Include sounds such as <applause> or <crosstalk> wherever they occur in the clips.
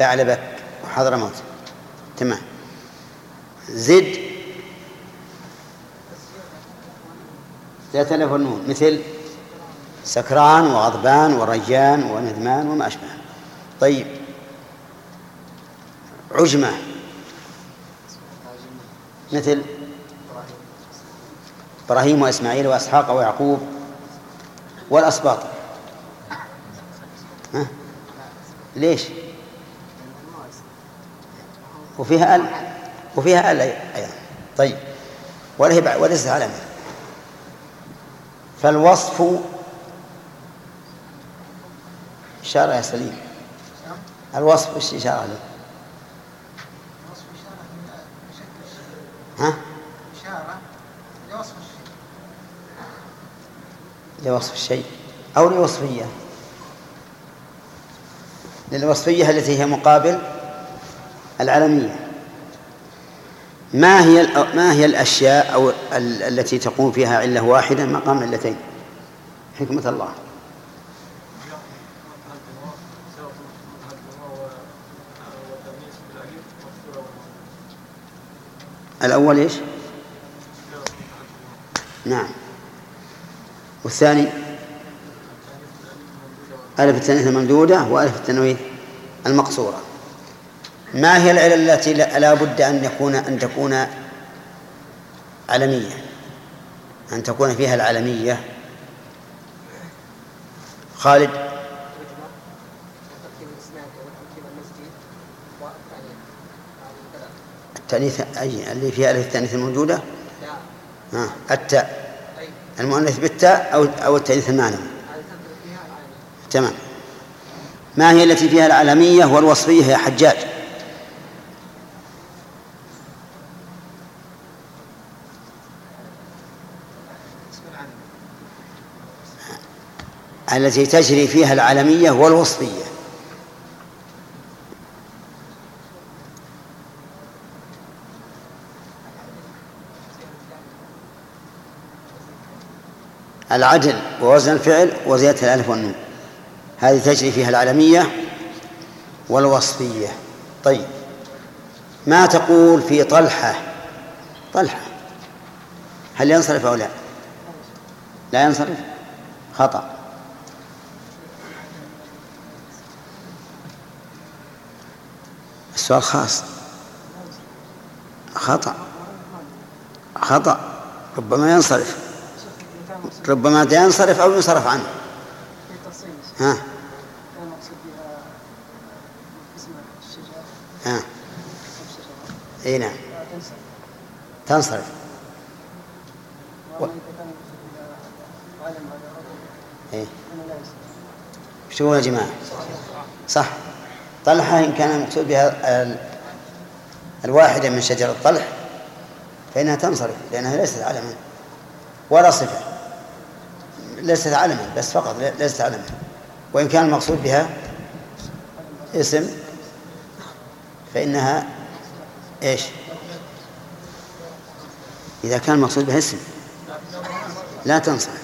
بعلبك وحضرموت تمام. زد. ذات ألف والنون. مثل سكران وغضبان وريان وندمان وما أشبه. طيب. عجمة. مثل إبراهيم وإسماعيل وإسحاق ويعقوب والأسباط. ها؟ ليش؟ وفيها ال وفيها ال أيضا. طيب. وليس علامة. فالوصف إشارة يا سليم. الوصف وش إشارة له؟ ها؟ إشارة لوصف الشيء لوصف الشيء أو لوصفية. للوصفية التي هي مقابل العلمية ما هي ما هي الأشياء أو التي تقوم فيها علة واحدة مقام علتين؟ حكمة الله. الأول إيش؟ نعم. والثاني؟ ألف التأنيث الممدودة وألف التنويه المقصورة. ما هي العلل التي لا بد أن يكون أن تكون علمية أن تكون فيها العلمية خالد؟ التأنيث أي اللي فيها التأنيث الموجودة؟ التاء. المؤنث بالتاء أو أو التأنيث المعنوي. تمام. ما هي التي فيها العلمية والوصفية يا حجاج؟ التي تجري فيها العلمية والوصفية العدل ووزن الفعل وزيادة الألف والنون. هذه تجري فيها العلمية والوصفية طيب ما تقول في طلحة؟ طلحة. هل ينصرف أو لا؟ لا ينصرف. خطأ. السؤال خاص. خطأ. خطأ. ربما ينصرف. ربما ينصرف أو ينصرف عنه. ها. ها. إي نعم. تنصرف. و... إيه؟ شو يا جماعة؟ صح. طلحة إن كان المقصود بها الواحدة من شجر الطلح فإنها تنصرف لأنها ليست علما ولا صفة ليست علما بس فقط ليست علما. وإن كان المقصود بها اسم فإنها إيش؟ إذا كان المقصود بها اسم لا تنصرف.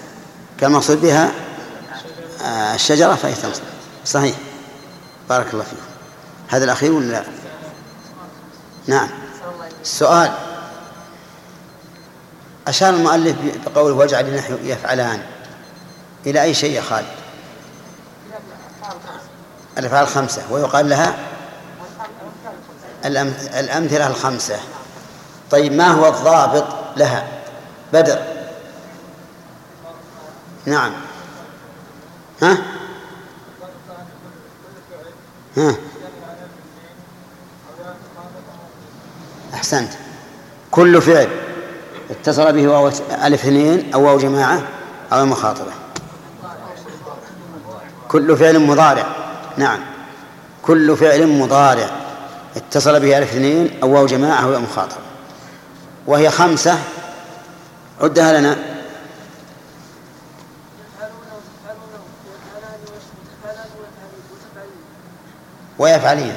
كان المقصود بها آه، الشجرة فهي تنصرف. صحيح. بارك الله فيكم. هذا الأخير ولا لا؟ نعم. السؤال أشار المؤلف بقوله واجعل يفعلان. إلى أي شيء يا خالد؟ الأفعال الخمسة. ويقال لها الأمثلة الخمسة. طيب ما هو الضابط لها؟ بدر. نعم. ها؟ ها. أحسنت. كل فعل اتصل به واو ألف اثنين أو واو جماعة أو المخاطبة كل فعل مضارع. نعم. كل فعل مضارع. اتصل به ألف اثنين أو واو جماعة أو مخاطبة. وهي خمسة. عدها لنا. ويفعلين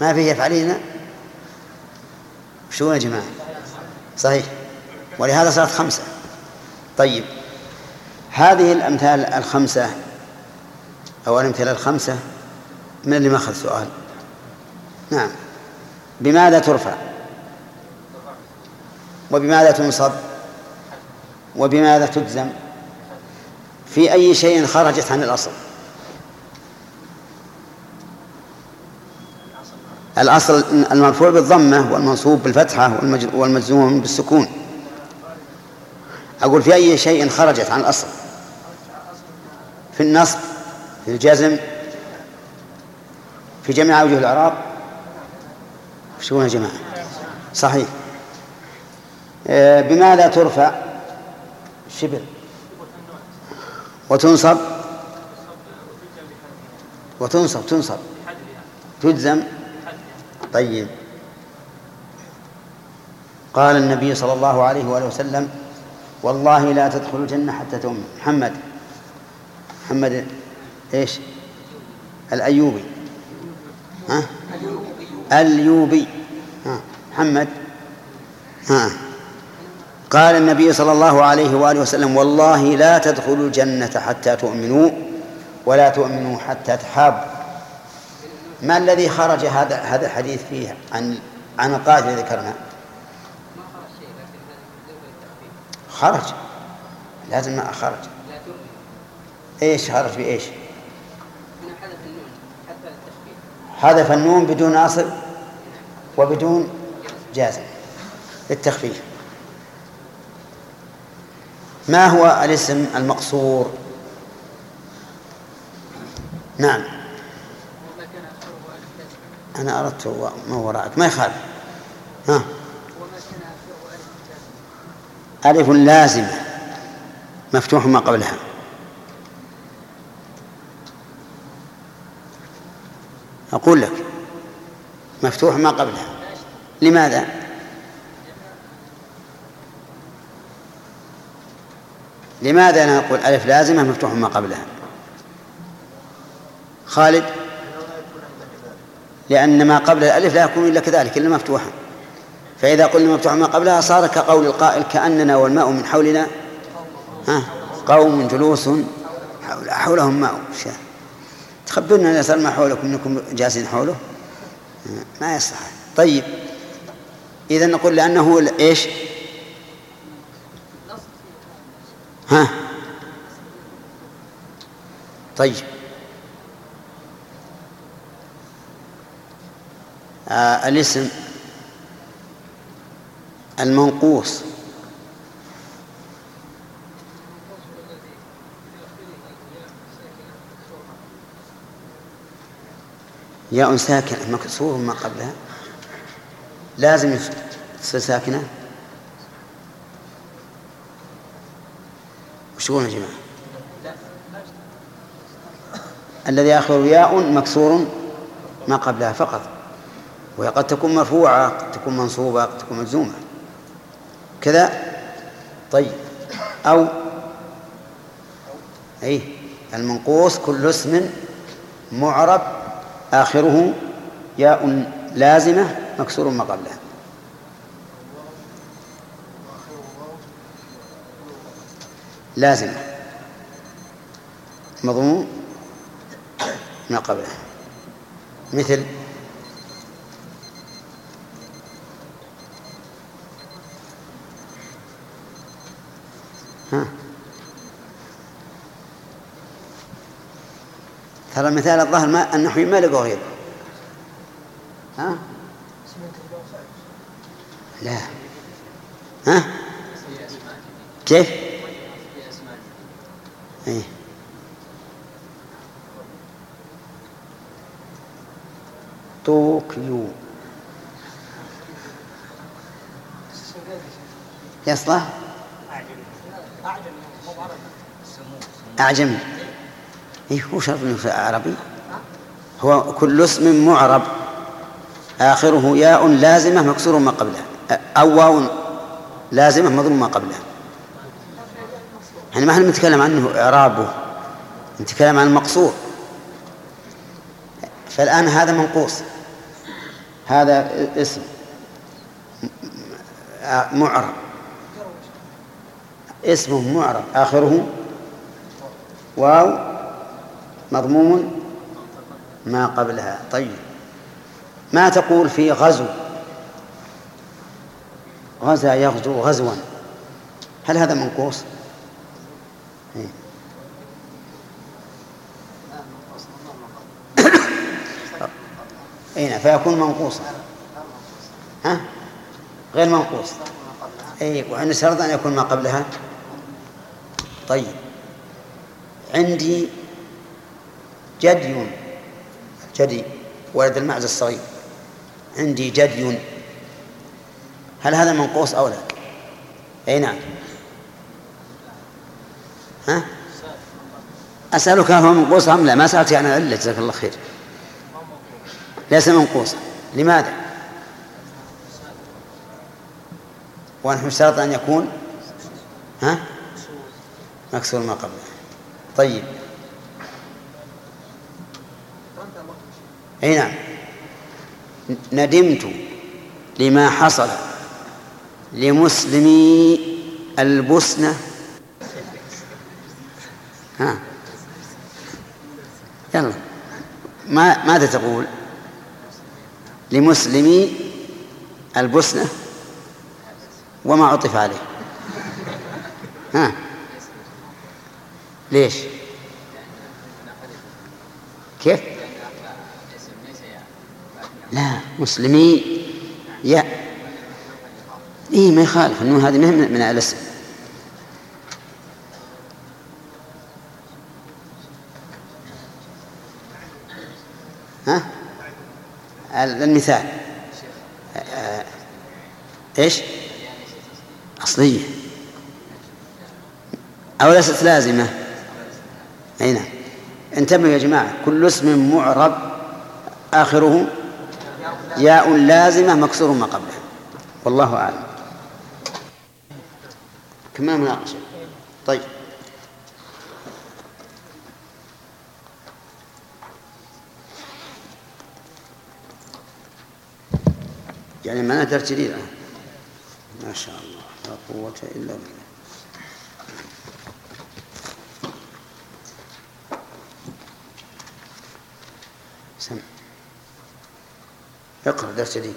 ما فيه يفعلين شو يا جماعة؟ صحيح. ولهذا صارت خمسة. طيب. هذه الأمثال الخمسة أو الأمثلة الخمسة من اللي ما أخذ سؤال. نعم. بماذا ترفع؟ وبماذا تنصب؟ وبماذا تجزم؟ في أي شيء خرجت عن الأصل؟ الأصل المرفوع بالضمة والمنصوب بالفتحة والمجزوم بالسكون. أقول في أي شيء خرجت عن الأصل. في النصب في الجزم في جميع أوجه الإعراب. شو يا جماعة. صحيح. آه، بماذا ترفع؟ شبر. وتنصب. وتنصب تنصب. تجزم. طيب. قال النبي صلى الله عليه وآله وسلم والله لا تدخل الجنة حتى تؤمن. محمد. محمد إيش؟ الأيوبي. ها؟ اليوبي. ها. محمد. ها. قال النبي صلى الله عليه وآله وسلم والله لا تدخلوا الجنة حتى تؤمنوا ولا تؤمنوا حتى تحابوا. ما الذي خرج هذا هذا الحديث فيه عن عن القاعدة الذي ذكرنا؟ خرج. لازم ما خرج. إيش خرج بإيش؟ حذف النون بدون ناصب وبدون جازم. للتخفيف. ما هو الاسم المقصور؟ نعم. أنا أردت ما وراءك. ما يخالف. ها؟ ألف لازمة مفتوح ما قبلها. أقول لك. مفتوح ما قبلها. لماذا؟ لماذا نقول ألف لازمة مفتوح ما قبلها؟ خالد؟ لأن ما قبل الألف لا يكون إلا كذلك إلا مفتوحا. فإذا قلنا مفتوحا ما قبلها صار كقول القائل كأننا والماء من حولنا ها قوم جلوس حول حولهم ماء. تخبرنا يصير ما حولكم إنكم جالسين حوله؟ ما يصلح. طيب. إذا نقول لأنه إيش؟ ها؟ طيب. آه الاسم المنقوص. ياء ساكنة مكسور ما قبلها. لازم تصير ساكنة. وش يا جماعة. الذي آخر ياء مكسور ما قبلها فقط. وهي قد تكون مرفوعة قد تكون منصوبة قد تكون مجزومة كذا؟ طيب. أو أي المنقوص كل اسم معرب آخره ياء لازمة مكسور ما قبلها. لازمة. مضموم ما قبلها. مثل ترى مثال الظهر ما النحوي ما لقوا غيره ها؟ لا. ها؟ كيف؟ إيه. طوكيو. يصلح؟ أعجمي. إيه هو شرط في عربي. هو كل اسم معرب. آخره ياء لازمة مكسور ما قبلها أو واو لازمة مضموم ما قبلها يعني ما إحنا نتكلم عنه إعرابه. نتكلم عن المقصور. فالآن هذا منقوص. هذا اسم. معرب. اسمه معرب. آخره واو مضموم ما قبلها. طيب. ما تقول في غزو؟ غزا يغزو غزوا. هل هذا منقوص؟ إيه. <coughs> اي نعم فيكون منقوصا. ها؟ غير منقوص. اي وإن شرط أن يكون ما قبلها. طيب. عندي جدي. جدي ولد المعز الصغير. عندي جدي. هل هذا منقوص أو لا؟ أي نعم. ها؟ أسألك هل هو منقوص أم لا؟ ما سألت عن العلة جزاك الله خير. ليس منقوصا. لماذا؟ ونحن اشترط أن يكون ها؟ مكسور ما قبله. طيب. أي نعم. ندمت لما حصل لمسلمي البوسنة. ها. يلا. ما ماذا تقول؟ لمسلمي البوسنة. وما عطف عليه. ها. ليش؟ كيف؟ لا مسلمي يا. إيه ما يخالف أنه هذه من من الاسم ها؟ المثال. آه، إيش؟ أصلية. أو ليست لازمة. انتبهوا يا جماعة كل اسم معرب آخره ياء لازمة مكسور ما قبله والله أعلم. كما مناقشة. طيب. يعني ما درس جديد ما شاء الله لا قوة إلا بالله. درس جديد.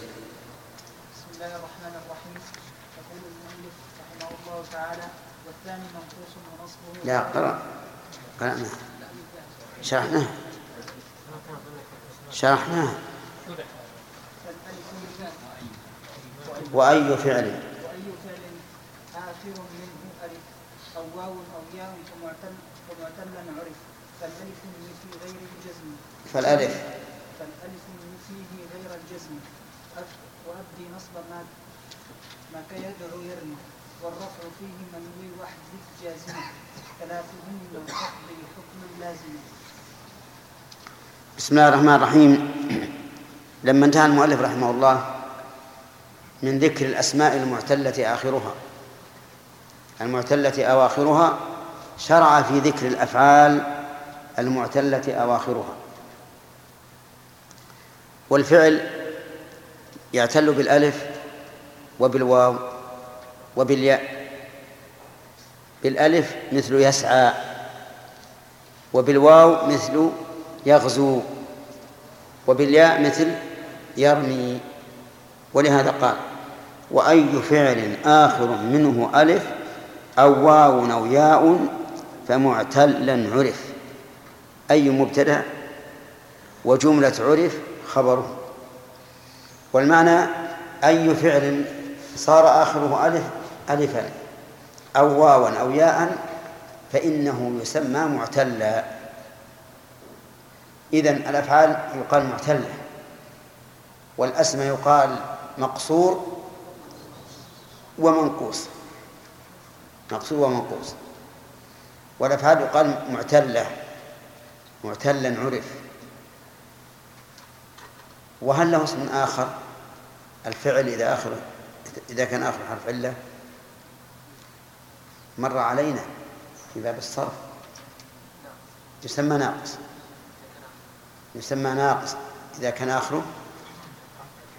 بسم الله الرحمن الرحيم. يقول المؤلف رحمه الله تعالى والثاني منقوص ونصبه لا قرأ. قرأنا. شرحناه. شرحناه. وأي فعل؟ وأي فعل آخر منه ألف أو واو أو ياء فمعتل فمعتلا عرف. فالألف مثل غير الجزم. فالألف فالألف فيه غير الجزم وأبدي نصب ما ما كيدعو يرمي والرفع فيه منوي وحد جازمة ثلاثهن تقضي حكما لازما بسم الله الرحمن الرحيم. لما انتهى المؤلف رحمه الله من ذكر الأسماء المعتلة آخرها. المعتلة أواخرها شرع في ذكر الأفعال المعتلة أواخرها. والفعل يعتل بالألف وبالواو وبالياء. بالألف مثل يسعى وبالواو مثل يغزو وبالياء مثل يرمي. ولهذا قال وأي فعل آخر منه ألف أو واو أو ياء فمعتلا عرف. أي مبتدأ؟ وجملة عرف خبره. والمعنى أي فعل صار آخره ألف ألفا أو واوا أو ياء فإنه يسمى معتلا. إذن الأفعال يقال معتلة والأسماء يقال مقصور ومنقوص. مقصور ومنقوص. والأفعال يقال معتلة معتلا عرف. وهل له اسم آخر؟ الفعل إذا آخر إذا كان آخر حرف علة؟ مر علينا في باب الصرف. يسمى ناقص. يسمى ناقص. إذا كان آخره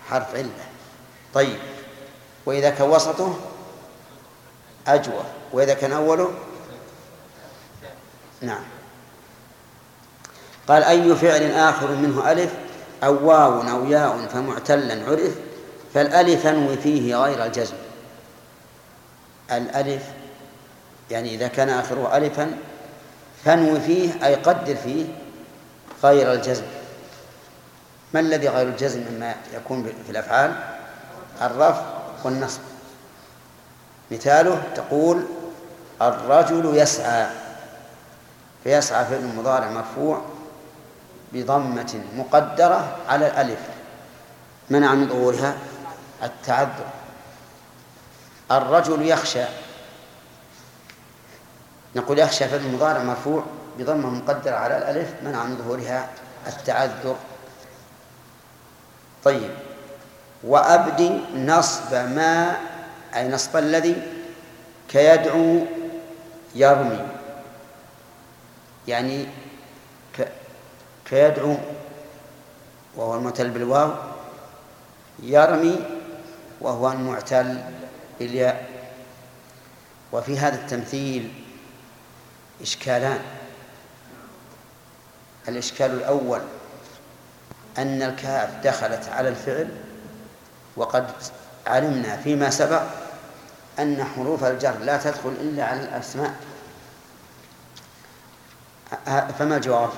حرف علة. طيب. وإذا كان وسطه أجوى. وإذا كان أوله نعم. قال أي فعل آخر منه ألف؟ أو واو أو ياء فمعتلا عرف فالألف أنوي فيه غير الجزم. الألف يعني إذا كان آخره ألفا فانوي فيه أي قدر فيه غير الجزم. ما الذي غير الجزم مما يكون في الأفعال؟ الرفع والنصب. مثاله تقول الرجل يسعى فيسعى فعل مضارع مرفوع بضمة مقدرة على الألف منع من ظهورها التعذر. الرجل يخشى نقول يخشى فعل مضارع مرفوع بضمة مقدرة على الألف منع من ظهورها التعذر. طيب. وأبدي نصب ما أي نصب الذي كيدعو يرمي. يعني كيدعو وهو المعتل بالواو يرمي وهو المعتل بالياء. وفي هذا التمثيل إشكالان الإشكال الأول أن الكاف دخلت على الفعل وقد علمنا فيما سبق أن حروف الجر لا تدخل إلا على الأسماء فما الجواب؟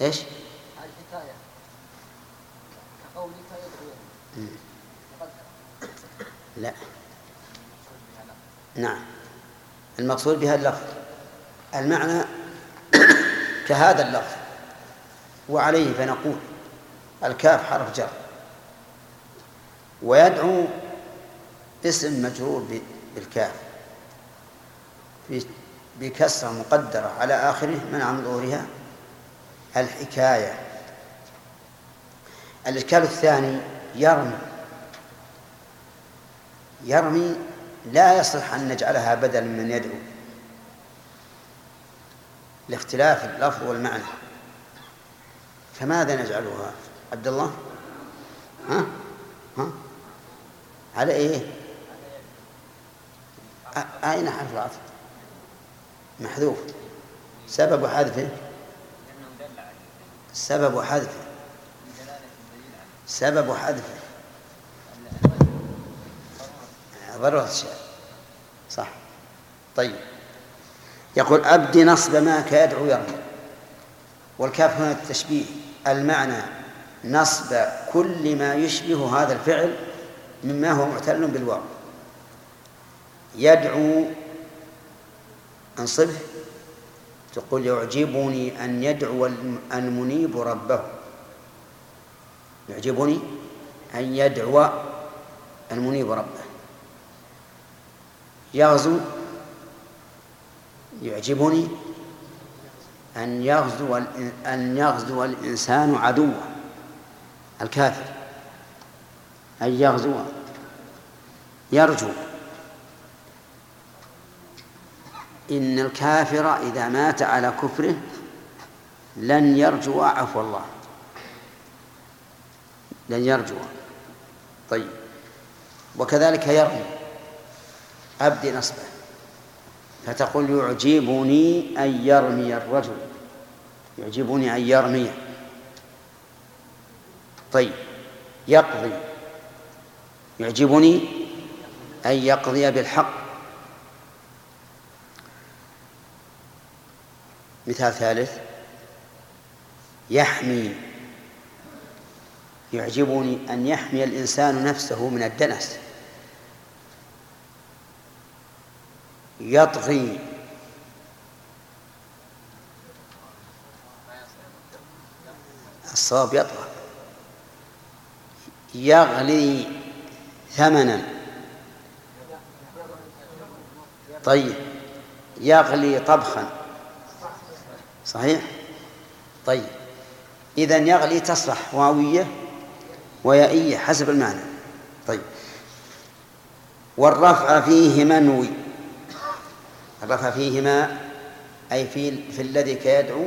إيش؟ الحكاية كقولك يدعو لا نعم المقصود بها اللفظ. المعنى <coughs> كهذا اللفظ. وعليه فنقول الكاف حرف جر. ويدعو اسم مجرور بالكاف. بكسرة مقدرة على آخره منع من ظهورها الحكاية. الإشكال الثاني يرمي. يرمي لا يصلح أن نجعلها بدلا من يدعو. لاختلاف اللفظ والمعنى. فماذا نجعلها؟ عبد الله؟ ها؟ ها؟ على إيه؟ أين حرف العطف؟ محذوف. سبب حذفه سبب حذفه سبب حذفه ضرورة الشعر صح. طيب. يقول أبدي نصب ما كيدعو يرمي. والكاف هنا التشبيه. المعنى نصب كل ما يشبه هذا الفعل مما هو معتل بالواو. يدعو أنصبه. تقول يعجبني أن يدعو المنيب ربه. يعجبني أن يدعو المنيب ربه. يغزو يعجبني أن يغزو أن يغزو الإنسان عدوه الكافر. أن يغزو يرجو. إن الكافر إذا مات على كفره لن يرجو. عفو الله. لن يرجو. طيب. وكذلك يرمي. أبدي نصبه. فتقول يعجبني أن يرمي الرجل. يعجبني أن يرمي. طيب يقضي. يعجبني أن يقضي بالحق. مثال ثالث يحمي. يعجبني أن يحمي الإنسان نفسه من الدنس. يطغي. الصواب يطغى. يغلي ثمنا. طيب. يغلي طبخا. صحيح؟ طيب. إذا يغلي تصلح واوية ويائية حسب المعنى. طيب. والرفع فيه منوي الرفع فيهما أي في في الذي كيدعو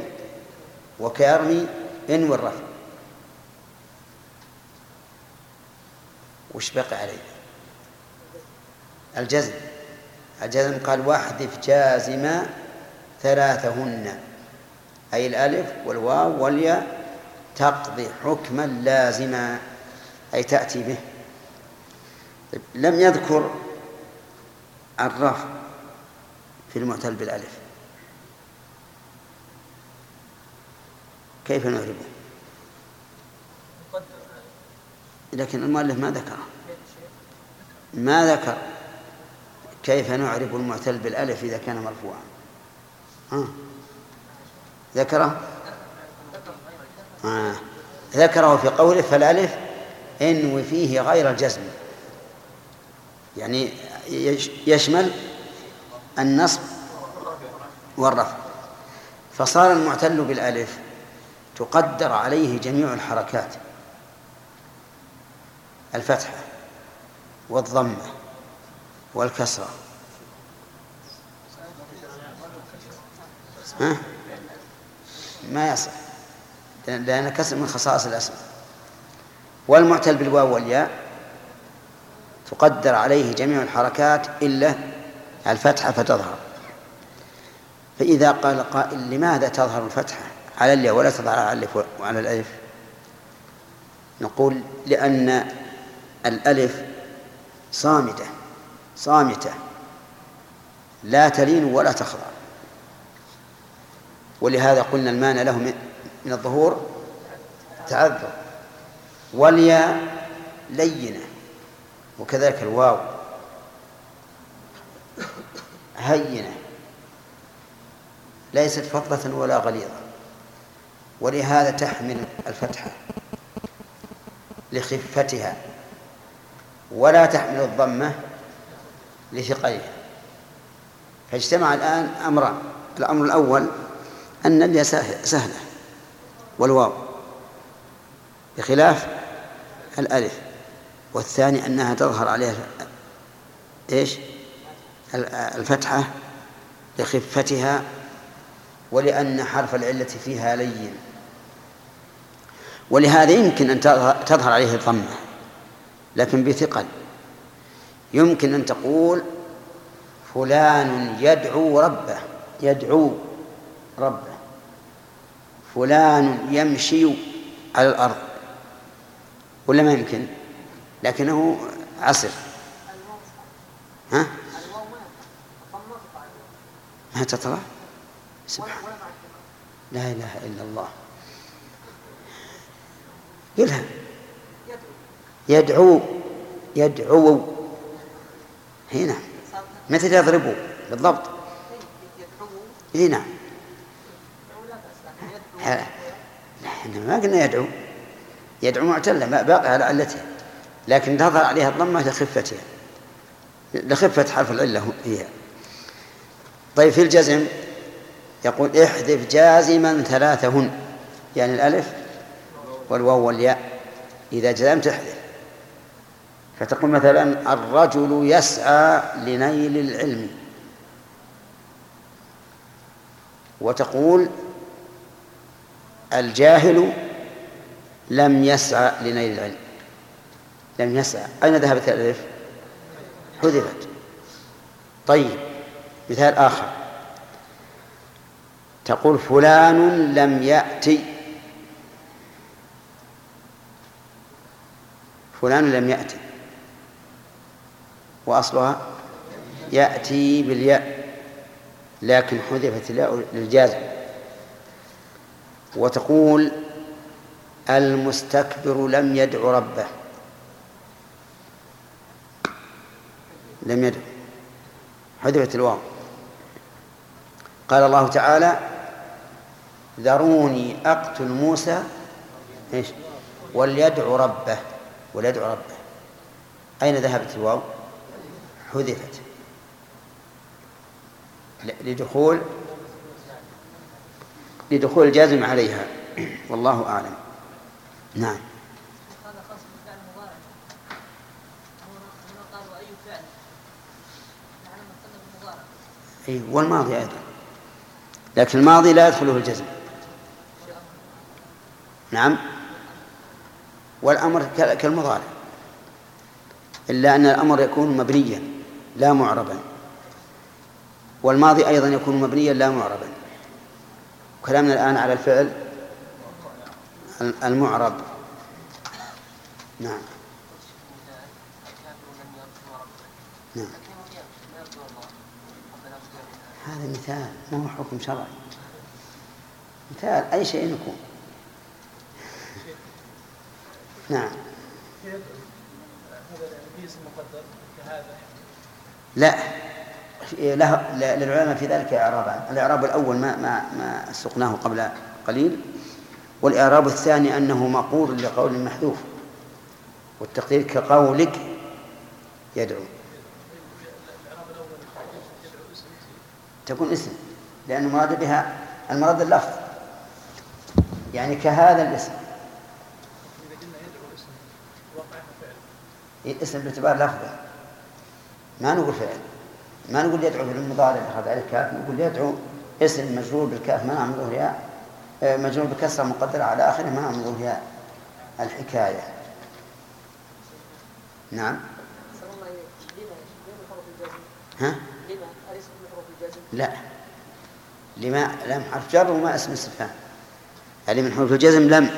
وكيرمي انوي الرفع وش بقي عليه؟ الجزم. الجزم قال واحذف جازما ثلاثهن. أي الألف والواو والياء تقضي حكما لازما. أي تأتي به. طيب، لم يذكر الرفع. في المعتل بالألف. كيف نعربه لكن المؤلف ما ذكر ما ذكر كيف نعرب المعتل بالألف إذا كان مرفوعا. ها؟ ذكره؟ آه. ذكره في قوله فالألف انوي فيه غير الجزم. يعني يشمل النصب والرفع. فصار المعتل بالألف تقدر عليه جميع الحركات. الفتحة والضمة والكسرة. ها؟ ما يصح لأن كسر من خصائص الأسماء. والمعتل بالواو والياء تقدر عليه جميع الحركات إلا الفتحة فتظهر. فإذا قال قائل لماذا تظهر الفتحة؟ على الياء ولا تظهر على الألف وعلى الألف. نقول لأن الألف صامتة صامتة. لا تلين ولا تخضع. ولهذا قلنا المانع له من الظهور تعذر. والياء لينة وكذلك الواو. هينة. ليست فضة ولا غليظة. ولهذا تحمل الفتحة لخفتها. ولا تحمل الضمة لثقلها. فاجتمع الآن أمران الأمر الأول أن الياء سهلة. والواو. بخلاف الألف. والثاني أنها تظهر عليها إيش؟ الفتحة لخفتها ولأن حرف العلة فيها لين. ولهذا يمكن أن تظهر عليه الضمة لكن بثقل. يمكن أن تقول فلان يدعو ربه يدعو ربه. فلان يمشي على الأرض. ولا ما يمكن؟ لكنه عصر. ها؟ ما تطلع؟ سبحان لا إله إلا الله. قلها يدعو. يدعو. هنا مثل يضربوا بالضبط. إي نعم. إحنا ما قلنا يدعو. يدعو معتلة باقي على علتها لكن تظهر عليها الضمة لخفتها لخفة حرف العلة هي. طيب في الجزم؟ يقول احذف جازما ثلاثهن. يعني الألف والواو والياء. إذا جزمت احذف. فتقول مثلا الرجل يسعى لنيل العلم. وتقول الجاهل لم يسعى لنيل العلم. لم يسعى. أين ذهبت الألف؟ حذفت. طيب. مثال آخر. تقول فلان لم يأتي. فلان لم يأتي. وأصلها يأتي بالياء لكن حذفت الياء للجازم. وتقول المستكبر لم يدع ربه. لم يدع. حذفت الواو. قال الله تعالى ذروني أقتل موسى إيش؟ وليدعو ربه. وليدعو ربه. أين ذهبت الواو؟ حذفت. لدخول لدخول الجازم عليها. والله أعلم. نعم. أي والماضي أيضا. لكن الماضي لا يدخله الجزم. نعم. والأمر كالمضارع. إلا أن الأمر يكون مبنيا لا معربا. والماضي أيضا يكون مبنيا لا معربا. كلامنا الآن على الفعل المعرب. نعم. نعم. هذا مثال ما هو حكم شرعي. مثال أي شيء يكون. نعم. لا. له للعلماء في ذلك إعرابان الإعراب الأول ما ما ما سقناه قبل قليل. والإعراب الثاني أنه مقول لقول محذوف. والتقدير كقولك يدعو. تكون اسم لأن المراد بها المراد اللفظ. يعني كهذا الاسم. اسم باعتبار لفظه ما نقول فعل. ما نقول يدعو في المضارع أخذ عليه الكاف. نقول يدعو اسم مجرور بالكاف منع من ظهرها آه، مجرور بكسرة مقدرة على آخره منع من ظهرها الحكاية. نعم. ها؟ لا لما لم حرف جر وما اسم استفهام يعني من حروف الجزم لم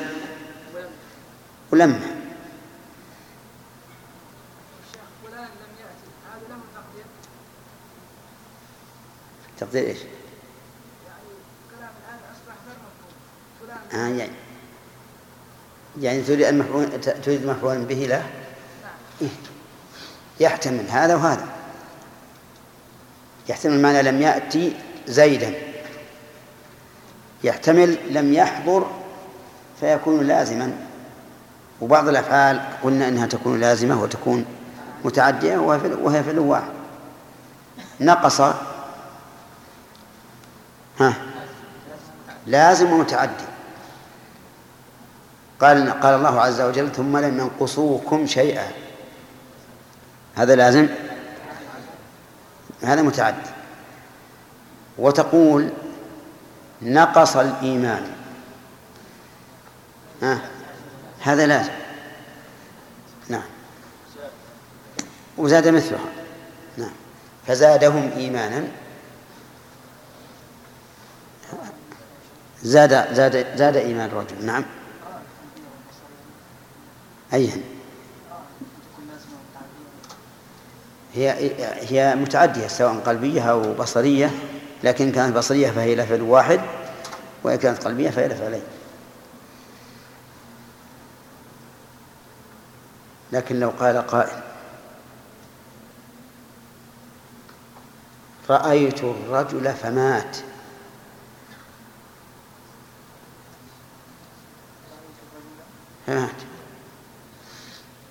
ولم تقدير إيش؟ يعني آه يعني يعني تريد المفعول تريد مفعول به له؟ إيه؟ يحتمل هذا وهذا يحتمل معنى لم يأتي زيدا. يحتمل لم يحضر فيكون لازما. وبعض الأفعال قلنا أنها تكون لازمة وتكون متعدية وهي في الواحد نقص. ها؟ لازم ومتعدي. قال قال الله عز وجل ثم لم ينقصوكم شيئا. هذا لازم؟ هذا متعدي وتقول نقص الإيمان. ها؟ هذا لازم نعم. وزاد مثلها. نعم. فزادهم إيمانا. زاد زاد زاد إيمان الرجل. نعم. أيها هي هي متعدية سواء قلبية أو بصرية لكن كانت بصرية فهي لفعل واحد وإن كانت قلبية فهي لفعلين لكن لو قال قائل رأيت الرجل فمات. فمات.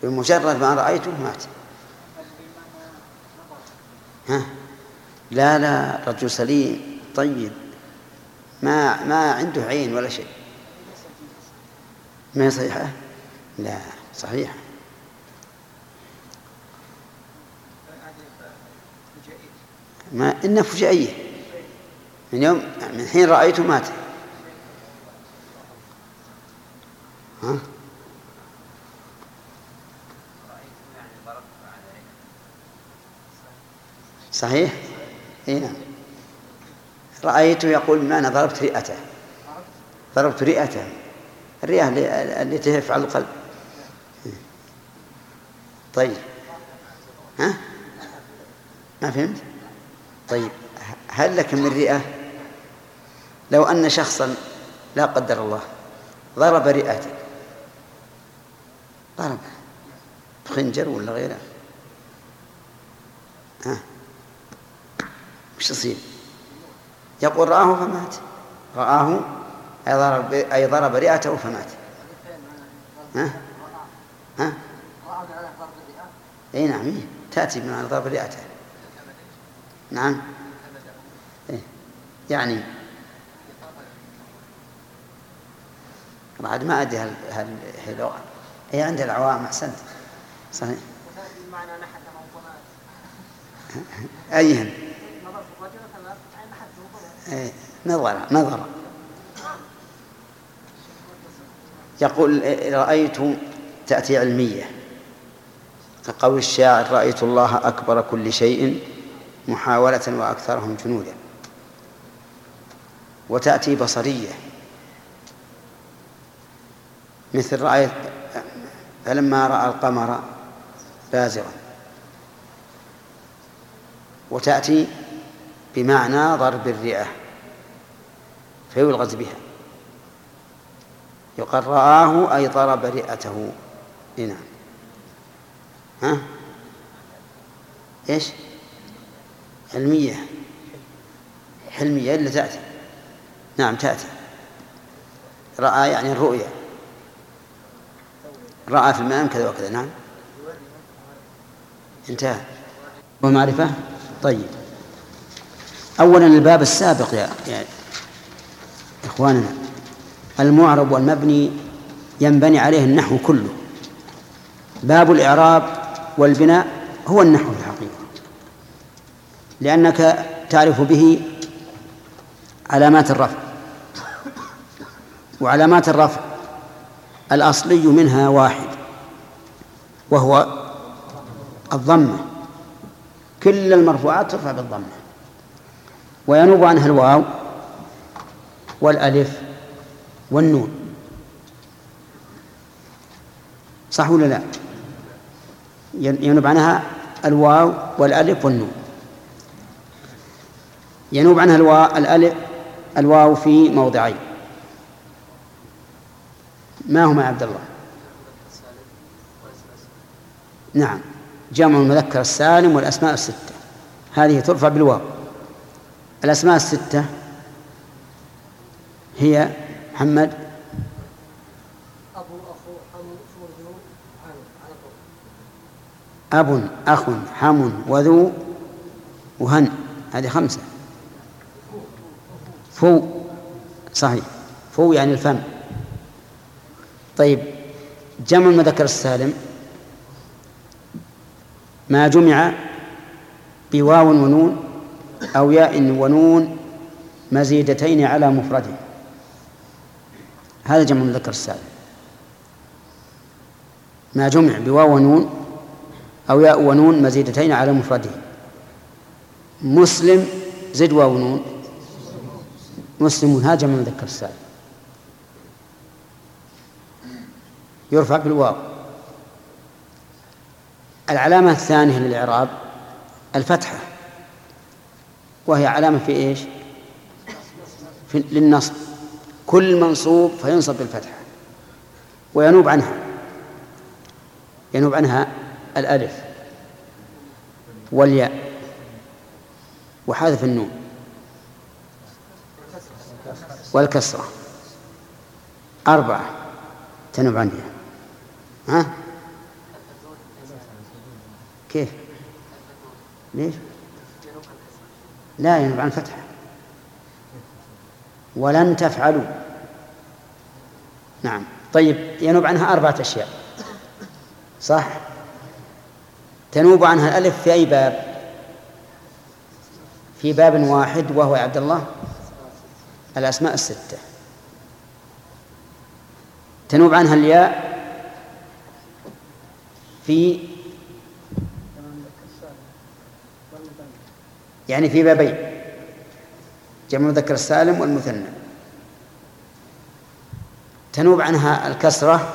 بمجرد ما رأيته مات. ها؟ لا لا رجل سليم طيب. ما ما عنده عين ولا شيء. ما هي صحيحة؟ لا صحيحة. ما إنها فجائية. من يوم من حين رأيته مات. ها؟ صحيح؟ اي نعم رأيته يقول بمعنى ضربت رئته. ضربت رئته. الرئة التي تفعل القلب. طيب. ها؟ ما فهمت؟ طيب. هل لك من رئة؟ لو أن شخصا لا قدر الله ضرب رئتك. ضرب. بخنجر ولا غيره. ها؟ وش يصير؟ يقول رآه فمات. رآه أي ضرب أي ضرب رئته فمات. ها؟ ها؟ إي نعم. تأتي بمعنى ضرب رئته. نعم. إيه. يعني بعد ما أدري هل هل هي هي عند العوام أحسنت. صحيح. أيهن. إيه، نظر نظر. يقول رأيت تأتي علمية. كقول الشاعر رأيت الله أكبر كل شيء محاولة وأكثرهم جنودا. وتأتي بصرية. مثل رأيت فلما رأى القمر بازغا. وتأتي بمعنى ضرب الرئة. فيلغز بها. يقال رآه أي ضرب رئته. نعم. ها؟ إيش؟ علمية. حلمية إلا تأتي؟ نعم تأتي. رأى يعني الرؤيا رأى في المنام كذا وكذا. نعم. انتهى. والمعرفة؟ طيب. أولا الباب السابق يا, يا إخواننا المعرب والمبني ينبني عليه النحو كله. باب الإعراب والبناء هو النحو في الحقيقة. لأنك تعرف به علامات الرفع. وعلامات الرفع الأصلي منها واحد وهو الضمة. كل المرفوعات ترفع بالضمة. وينوب عنها الواو والألف والنون. صح ولا لا؟ ينوب عنها الواو والألف والنون. ينوب عنها الواو الألف الواو في موضعين. ما هما يا عبد الله؟ نعم. جمع المذكر السالم والأسماء الستة. هذه ترفع بالواو. الأسماء الستة هي محمد. أبو أخو حمو ذو على أب أخ حم وذو وهن. هذه خمسة. فو. صحيح. فو يعني الفم. طيب جمع المذكر السالم. ما جمع بواو ونون أو ياء ونون مزيدتين على مفرده. هذا جمع المذكر السالم ما جمع بواو ونون أو ياء ونون مزيدتين على مفرده. مسلم زد واو ونون. مسلم هذا جمع المذكر السالم يرفع بالواو. العلامة الثانية للإعراب الفتحة. وهي علامة في إيش؟ في للنصب. كل منصوب فينصب بالفتحة وينوب عنها. ينوب عنها الألف والياء وحذف النون والكسرة. أربعة تنوب عنها ها؟ كيف؟ ليش؟ لا ينوب عن الفتحة. ولن تفعلوا. نعم. طيب ينوب عنها أربعة أشياء. صح؟ تنوب عنها الألف في أي باب؟ في باب واحد وهو يا عبد الله الأسماء الستة. تنوب عنها الياء في يعني في بابين جمع المذكر السالم والمثنى. تنوب عنها الكسرة.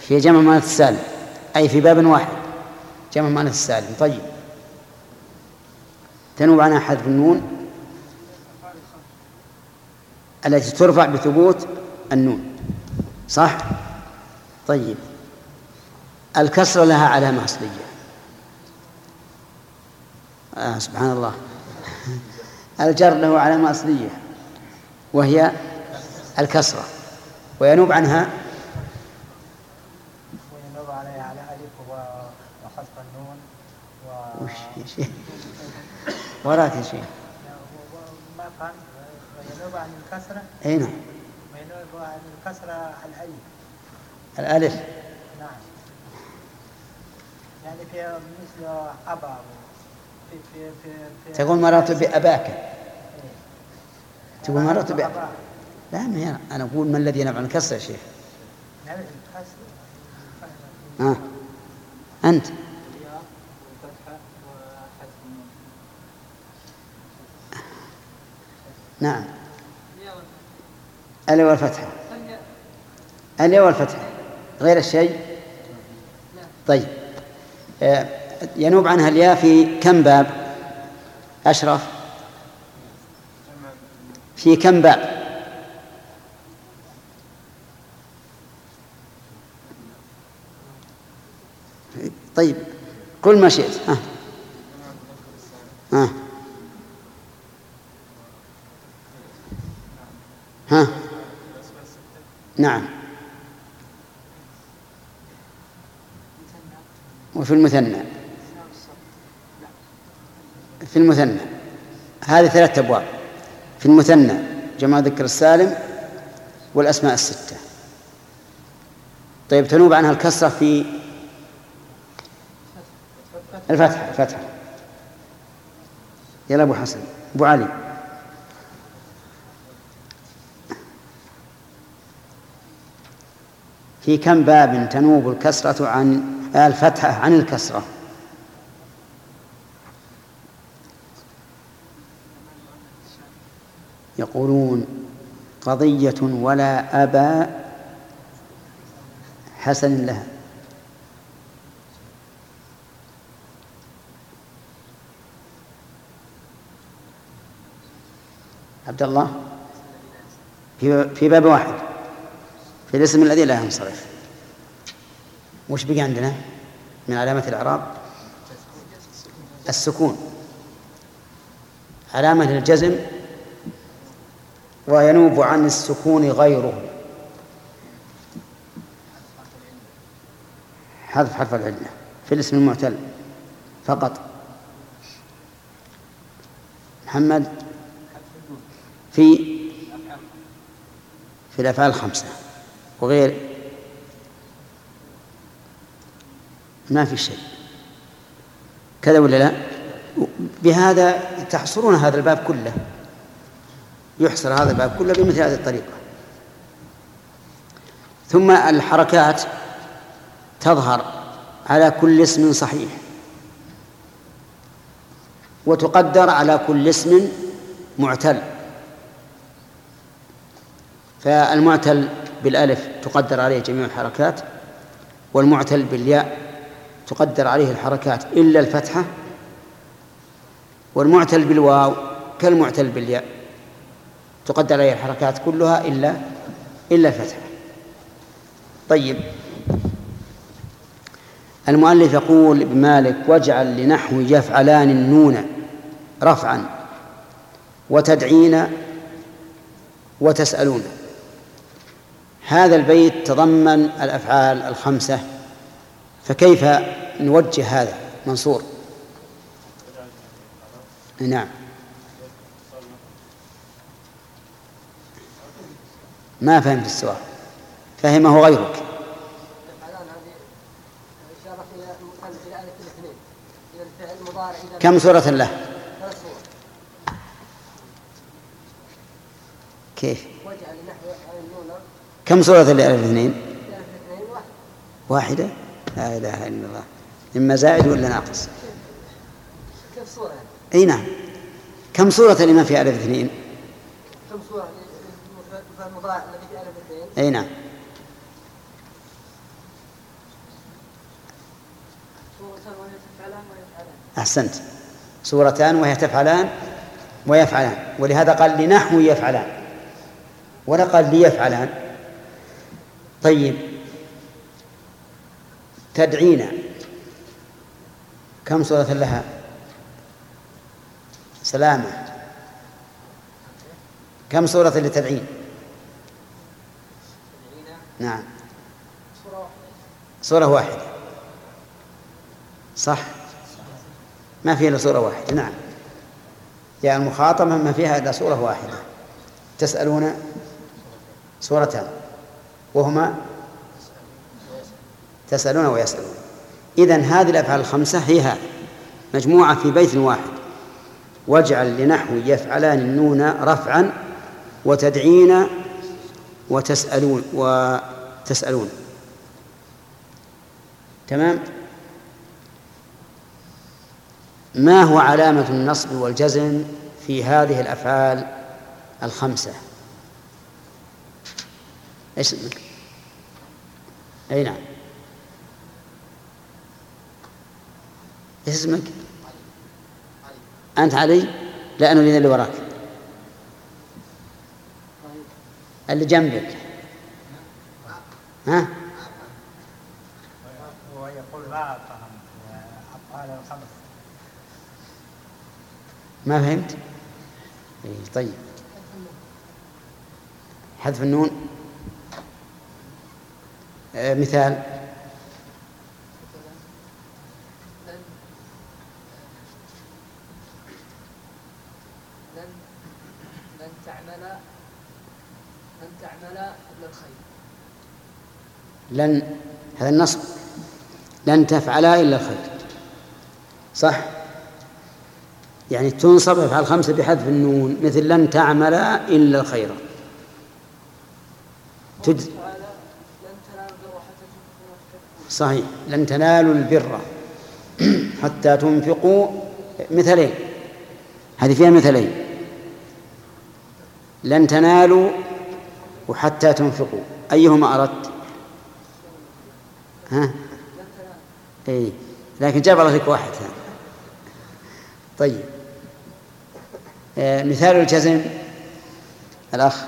في جمع المؤنث السالم أي في باب واحد. جمع المؤنث السالم طيب. تنوب عنها حذف النون التي ترفع بثبوت النون. صح؟ طيب. الكسرة لها علامة أصلية. آه سبحان الله. الجر له علامة أصلية وهي الكسرة وينوب عنها وينوب عليها على ألف وحذف النون و... وش يا شيخ؟ وراك يا شيخ. ما فهم وينوب عن الكسرة؟ أي نعم. وينوب عن الكسرة الألف. الألف. نعم. يعني في مثل أبا. تقول مررت بأباك. تقول مررت بأباك لا ما أنا أقول ما الذي ينفع الكسر يا شيخ. آه. أنت. نعم. الياء والفتحة. الياء والفتحة. غير الشيء؟ طيب. آه. ينوب عنها الياء في كم باب؟ أشرف. في كم باب؟ طيب قل ما شئت. ها. ها. ها. نعم. وفي المثنى. في المثنى. هذه ثلاثة أبواب. في المثنى جمع ذكر السالم والأسماء الستة. طيب تنوب عنها الكسرة في الفتحة الفتحة. يلا أبو حسن. أبو علي. في كم باب تنوب الكسرة عن الفتحة عن الكسرة؟ يقولون قضية ولا أبا حسن لها. عبد الله في باب واحد في الاسم الذي لا ينصرف. وش بقي عندنا؟ من علامة الإعراب؟ السكون. علامة الجزم وينوب عن السكون غيره. حذف حرف العلة في الاسم المعتل فقط. محمد في في الأفعال الخمسة وغير. ما في شيء. كذا ولا لا؟ بهذا تحصرون هذا الباب كله. يحصر هذا الباب كله بمثل هذه الطريقة. ثم الحركات تظهر على كل اسم صحيح. وتقدر على كل اسم معتل. فالمعتل بالألف تقدر عليه جميع الحركات والمعتل بالياء تقدر عليه الحركات إلا الفتحة والمعتل بالواو كالمعتل بالياء. تقدر عليه الحركات كلها إلا إلا الفتحة طيب. المؤلف يقول ابن مالك واجعل لنحو يفعلان النون رفعا وتدعين وتسألون. هذا البيت تضمن الأفعال الخمسة فكيف نوجه هذا؟ منصور. نعم. ما فهمت السؤال. فهمه غيرك. كم سورة له؟ كيف؟ كم سورة لألف الاثنين؟ واحدة؟ لا إله إلا الله. إما زائد ولا ناقص؟ كم صورة أي نعم. كم صورة لما في ألف اثنين كم صورة أي نعم. أحسنت. سورتان وهي تفعلان ويفعلان. ولهذا قال لنحو يفعلان. ولا قال ليفعلان. طيب. تدعينا. كم سورة لها؟ سلامة. كم سورة لتدعين؟ نعم. سورة واحدة. صح. ما فيها إلا سورة واحدة. نعم. يا المخاطبة ما فيها إلا سورة واحدة. تسألون سورتان. وهما تسألون ويسألون. إذن هذه الأفعال الخمسة هي هذه مجموعة في بيت واحد. واجعل لنحو يفعلان النون رفعا وتدعين وتسألون. وتسألون تمام ما هو علامة النصب والجزم في هذه الأفعال الخمسة إيش اسمك؟ أي نعم إيش اسمك؟ أنت علي؟ لا أنا اللي وراك اللي جنبك ها؟ هو يقول ما فهم أفعال الخمس ما فهمت؟ إيه طيب حذف النون آه مثال لن لن تعمل لن تعمل إلا الخير لن هذا النصب. لن تفعلا إلا الخير. صح؟ يعني تنصب افعال خمسة بحذف النون مثل لن تعمل إلا الخير. تج... لن تنالوا البر حتى تنفقوا ما تحبون صحيح. لن تنالوا البر حتى تنفقوا مثلين. هذه فيها مثلين. لن تنالوا وحتى تنفقوا. أيهما أردت؟ ها؟ أي لكن جاب الله لك واحد ها. طيب. آه مثال الجزم. الأخ.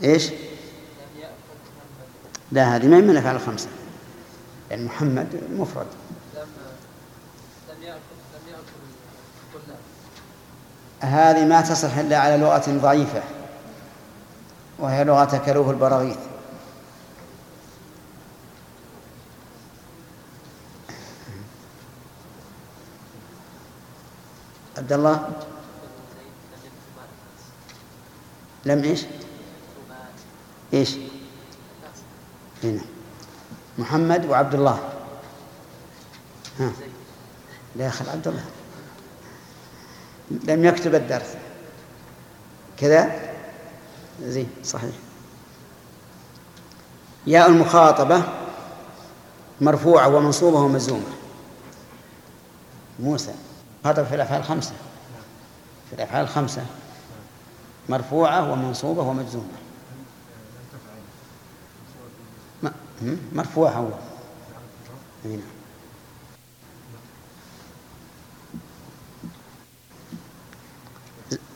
محمد لا هذه ما من الأفعال الخمسة يعني محمد مفرد لم لم يأكل لم يأكل الطلاب هذه ما تصح إلا على لغة ضعيفة وهي لغة كلوه البراغيث. عبد الله؟ لم إيش؟ إيش؟ هنا. محمد وعبد الله. ها. لا يخل عبد الله. لم يكتب الدرس. كذا؟ زين صحيح. ياء المخاطبة مرفوعة ومنصوبة ومزومة موسى. هذا في الأفعال الخمسة في الأفعال الخمسة مرفوعة ومنصوبة ومجزومة مرفوعة هو. نعم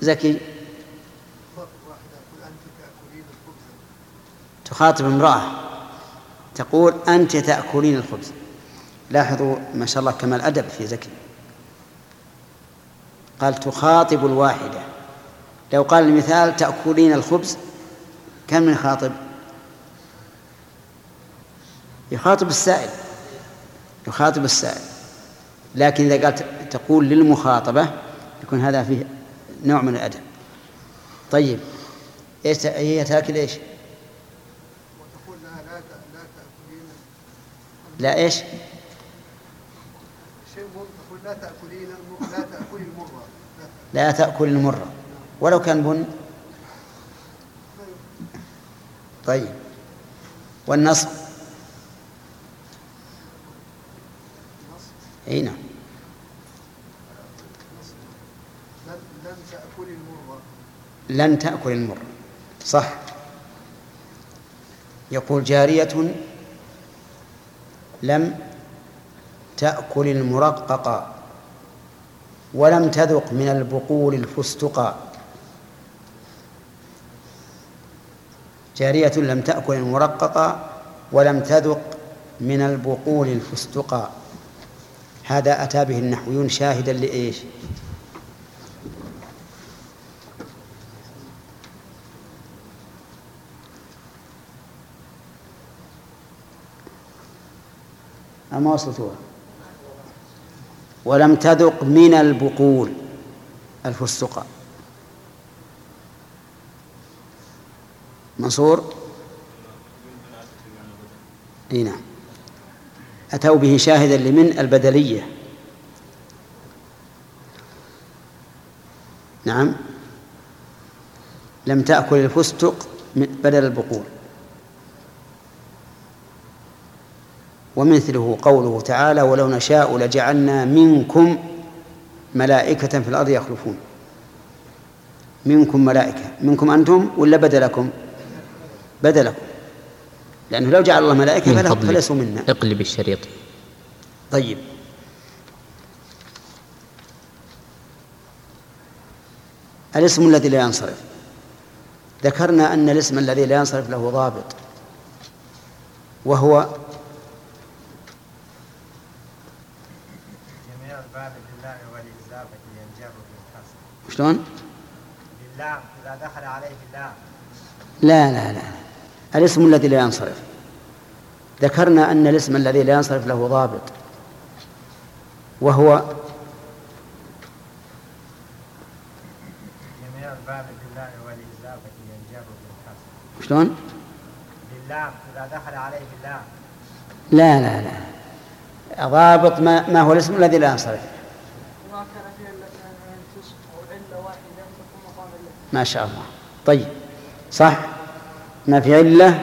زكي؟ تخاطب امرأة تقول أنت تأكلين الخبز. لاحظوا ما شاء الله كمال أدب في زكي. قال تخاطب الواحدة. لو قال المثال تأكلين الخبز كم من خاطب؟ يخاطب السائل. يخاطب السائل. لكن إذا قال ت- تقول للمخاطبة يكون هذا فيه نوع من الأدب. طيب إيش ت- هي تاكل إيش؟ وتقول لها لا تأكلين لا إيش؟ شيء تقول لا تأكلين لا المرة لا تأكل المرة. ولو كان بن. طيب. والنصب؟ إي نعم لن لن تأكلي المرة لن تأكل المر. صح. يقول جارية لم تأكل المرقق ولم تذق من البقول الفستقا جارية لم تأكل المرقق ولم تذق من البقول الفستقا هذا أتى به النحويون شاهدا لإيش؟ أما وصلتوها ولم تذق من البقول الفستق منصور؟ إي نعم. أتوا به شاهدا لمن البدلية. نعم. لم تأكل الفستق بدل البقول. ومثله قوله تعالى ولو نشاء لجعلنا منكم ملائكة في الأرض يخلفون. منكم ملائكة. منكم أنتم ولا بدلكم؟ بدلكم. لأنه لو جعل الله ملائكة من فليسوا منا. اقلب الشريط. طيب. الاسم الذي لا ينصرف. ذكرنا أن الاسم الذي لا ينصرف له ضابط. وهو جميع الباب شلون؟ لله إذا دخل عليه الله لا لا لا. الاسم الذي لا ينصرف. ذكرنا أن الاسم الذي لا ينصرف له ضابط. وهو شلون؟ لله إذا دخل عليه الله لا لا لا. ضابط ما, ما هو الاسم الذي لا ينصرف وما كان في علة أن تصف أو علة واحدة تكون مقام علة ما شاء الله. طيب صح؟ ما في علة؟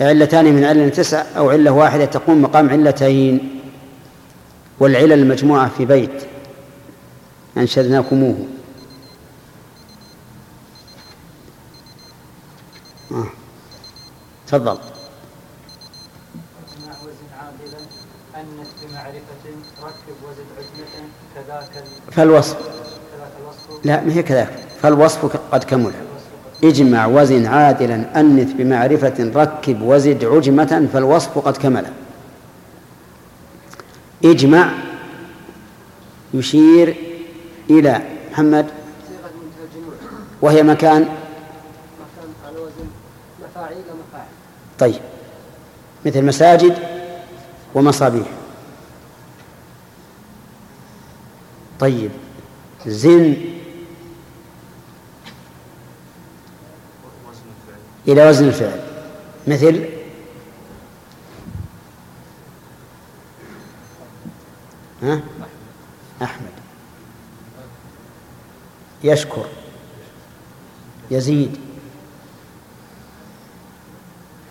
علتان من علة تسع أو علة واحدة تقوم مقام علتين. والعلل المجموعة في بيت أنشدناكموه. آه. تفضل. كذاك فالوصف. كذاك الوصف. لا ما هي كذلك فالوصف قد كمل. اجمع وزن عادلا أنث بمعرفة ركب وزد عجمة فالوصف قد كمل. اجمع يشير إلى محمد. وهي مكان. طيب. مثل مساجد ومصابيح. طيب. زن إلى وزن الفعل. مثل ها؟ أحمد. يشكر. يزيد.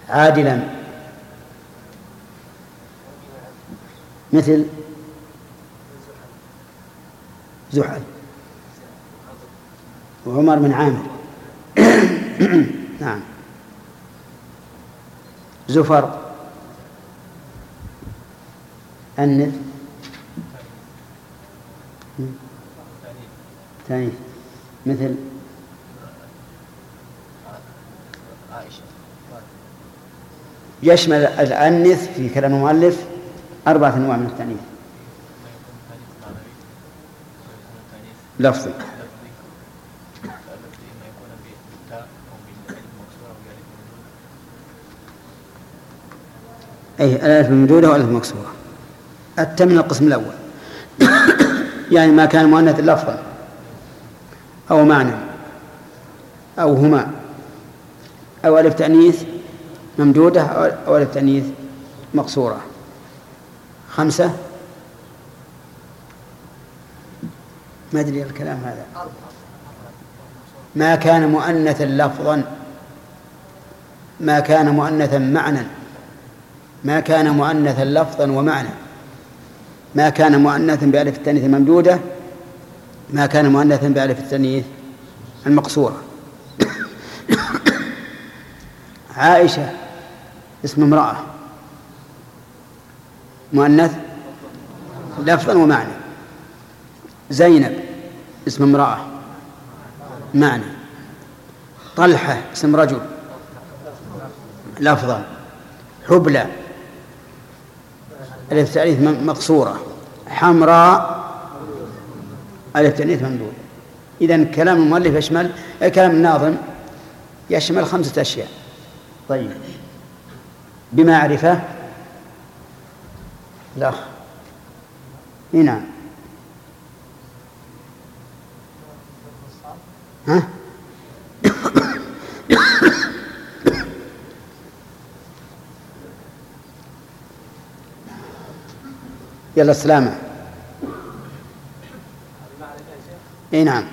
عادلا. مثل زحل. وعمر بن عامر. <coughs> نعم. زفر. أنث ثاني. مثل. يشمل الأنث في كلام المؤلف أربعة أنواع من التأنيث. لفظي. أي الألف الممدودة والألف المكسورة التم من القسم الأول. <coughs> يعني ما كان مؤنث لفظا أو معنى. أو هما. أو ألف تأنيث ممدودة أو ألف تأنيث مقصورة. خمسة. ما أدري الكلام هذا. ما كان مؤنثا لفظا. ما كان مؤنثا معنى. ما كان مؤنثا لفظا ومعنى. ما كان مؤنثا بألف التأنيث الممدودة ما كان مؤنثا بألف التأنيث المقصورة. <coughs> عائشة اسم امرأة. مؤنث لفظا ومعنى. زينب اسم امرأة. معنى. طلحة اسم رجل. لفظا. حبلى ألف تأنيث مقصورة. حمراء ألف تأنيث ممدود إذا كلام المؤلف يشمل كلام الناظم يشمل خمسة أشياء. طيب. بمعرفة. لا. إي نعم. ها؟ يلا السلامة. إي نعم.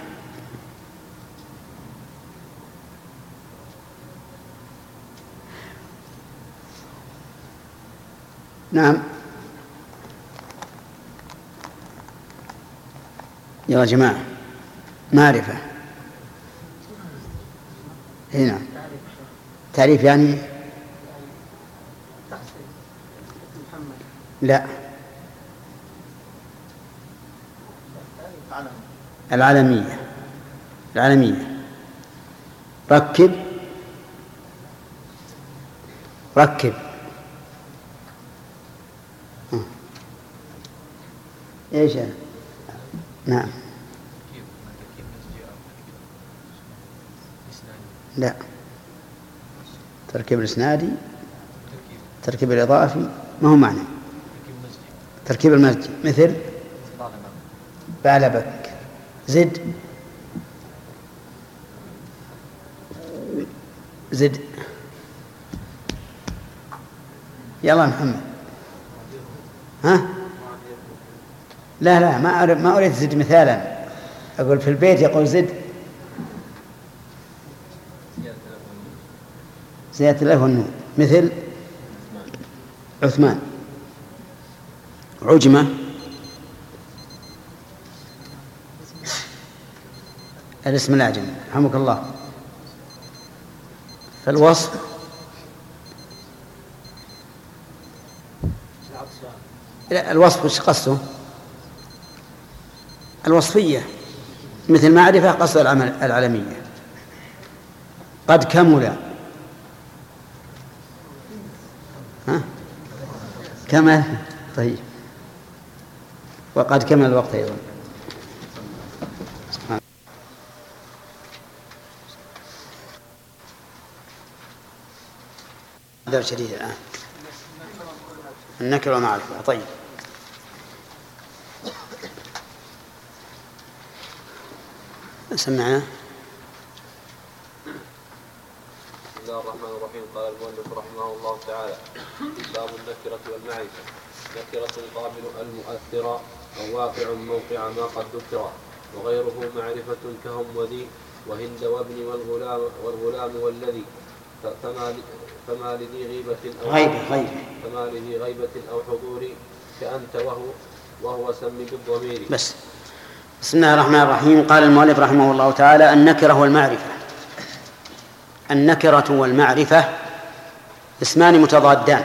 نعم. يا جماعة معرفة. هنا نعم. تعريف يعني؟ لا. العالمية. العالمية. ركب. ركب. إيش؟ نعم. لا. تركيب الاسنادي تركيب الاضافي ما هو معنى؟ تركيب المسجد. مثل؟ بعلبك. زد. زد. يلا محمد. ها؟ لا لا ما ما أريد زد مثالا. أقول في البيت يقول زد. زيادة له النون. مثل عثمان. عجمة. الاسم الأعجمي رحمك الله. فالوصف. لا الوصف وش قصده؟ الوصفية. مثل معرفة قصد العمل العالمية. قد كمل. ها؟ كمل. طيب. وقد كمل الوقت أيضا. هذا شديد الآن. النكرة ومعرفة طيب. سمعنا. بسم الله الرحمن الرحيم. قال المؤلف رحمه الله تعالى باب النكرة والمعرفة. نكرة قابل المؤثرة أو واقع موقع ما قد ذكر وغيره معرفة كهم وذي وهند وابن والغلام والغلام والذي فما فما لذي غيبة أو غيبة غيبة. فما لذي غيبة أو حضور كأنت وهو وهو سم بالضمير. بس. بسم الله الرحمن الرحيم. قال المؤلف رحمه الله تعالى النكرة والمعرفة. النكرة والمعرفة اسمان متضادان.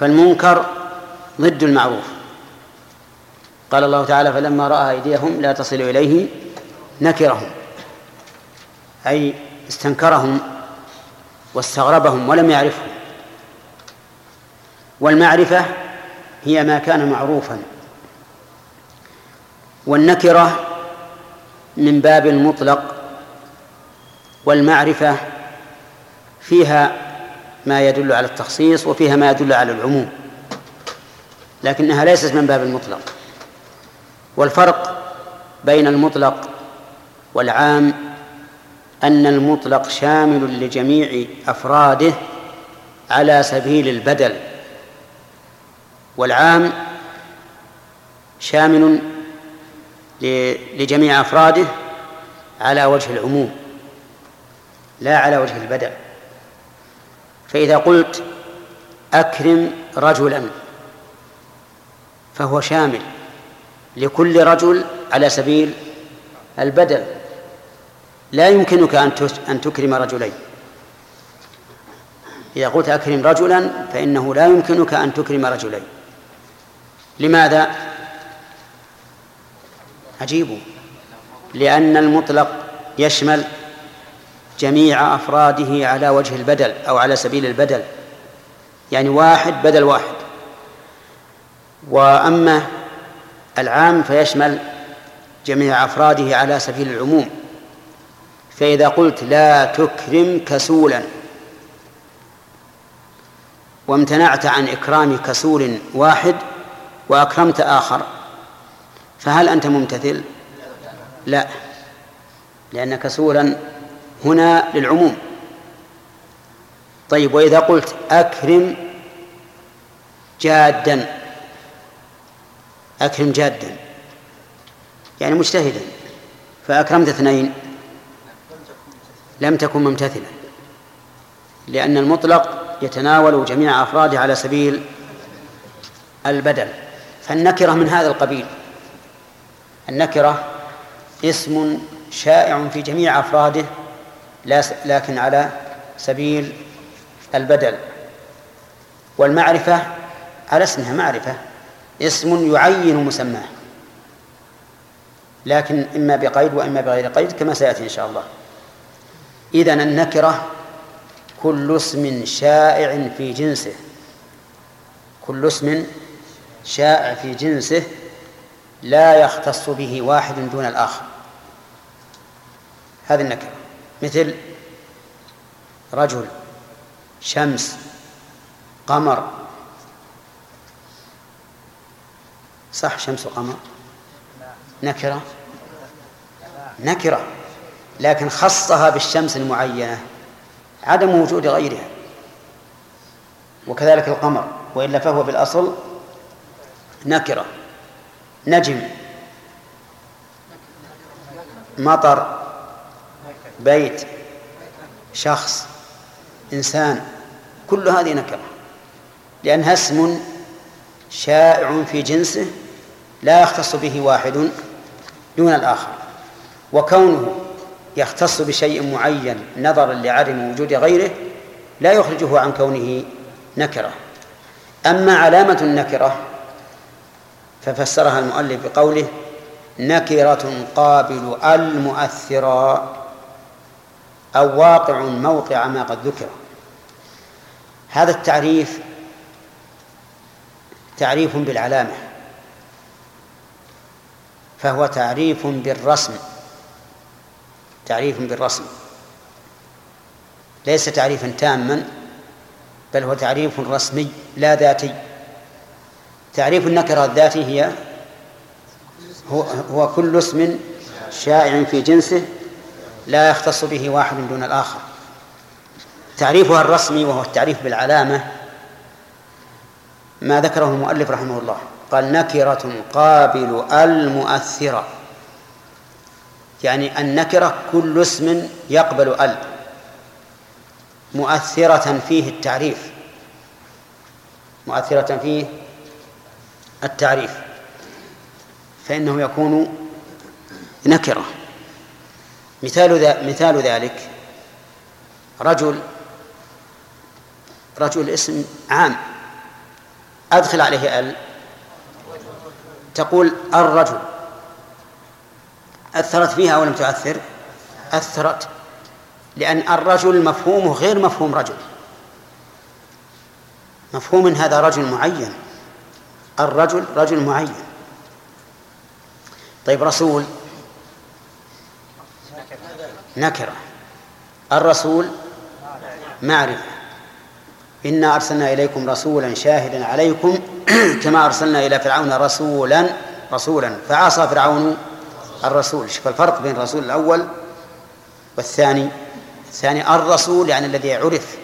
فالمنكر ضد المعروف. قال الله تعالى فلما رأى أيديهم لا تصل إليه نكرهم. أي استنكرهم واستغربهم ولم يعرفهم. والمعرفة هي ما كان معروفا. والنكرة من باب المطلق والمعرفة فيها ما يدل على التخصيص وفيها ما يدل على العموم لكنها ليست من باب المطلق. والفرق بين المطلق والعام أن المطلق شامل لجميع أفراده على سبيل البدل والعام شامل لجميع أفراده على وجه العموم لا على وجه البدل. فإذا قلت أكرم رجلا فهو شامل لكل رجل على سبيل البدل. لا يمكنك أن تكرم رجلين إذا قلت أكرم رجلا فإنه لا يمكنك أن تكرم رجلين لماذا؟ عجيب لأن المطلق يشمل جميع أفراده على وجه البدل أو على سبيل البدل. يعني واحد بدل واحد. وأما العام فيشمل جميع أفراده على سبيل العموم. فإذا قلت لا تكرم كسولا وامتنعت عن إكرام كسول واحد وأكرمت آخر فهل أنت ممتثل؟ لا لأن كسولا هنا للعموم طيب وإذا قلت أكرم جادا أكرم جادا يعني مجتهدا فأكرمت اثنين لم تكن ممتثلا لأن المطلق يتناول جميع أفراده على سبيل البدل. فالنكرة من هذا القبيل. النكرة اسم شائع في جميع أفراده لكن على سبيل البدل. والمعرفة على اسمها معرفة. اسم يعين مسماه. لكن إما بقيد وإما بغير قيد كما سيأتي إن شاء الله. إذن النكرة كل اسم شائع في جنسه. كل اسم شائع في جنسه لا يختص به واحد دون الآخر. هذه النكرة. مثل رجل شمس قمر. صح شمس وقمر؟ نكرة؟ نكرة. لكن خصها بالشمس المعينة عدم وجود غيرها. وكذلك القمر وإلا فهو بالأصل نكرة نجم مطر بيت شخص إنسان كل هذه نكرة. لأنها اسم شائع في جنسه لا يختص به واحد دون الآخر. وكونه يختص بشيء معين نظرا لعدم وجود غيره لا يخرجه عن كونه نكرة. أما علامة النكرة ففسرها المؤلف بقوله نكرة قابل المؤثرا أو واقع موقع ما قد ذكر. هذا التعريف تعريف بالعلامة فهو تعريف بالرسم. تعريف بالرسم. ليس تعريفا تاما بل هو تعريف رسمي لا ذاتي. تعريف النكرة الذاتي هي هو, كل اسم شائع في جنسه لا يختص به واحد دون الآخر. تعريفها الرسمي وهو التعريف بالعلامة ما ذكره المؤلف رحمه الله. قال نكرة قابل المؤثرة. يعني النكرة كل اسم يقبل ال مؤثرة فيه التعريف. مؤثرة فيه التعريف. فإنه يكون نكرة. مثال مثال ذلك رجل رجل اسم عام. أدخل عليه ال. تقول الرجل. أثرت فيها أو لم تؤثر؟ أثرت. لأن الرجل مفهومه غير مفهوم رجل. مفهوم هذا رجل معين. الرجل رجل معين. طيب رسول. نكرة. الرسول معرفة. إنا أرسلنا إليكم رسولا شاهدا عليكم <clears throat> كما أرسلنا إلى فرعون رسولا رسولا. فعصى فرعون الرسول. شوف الفرق بين الرسول الأول والثاني. الثاني الرسول يعني الذي عرف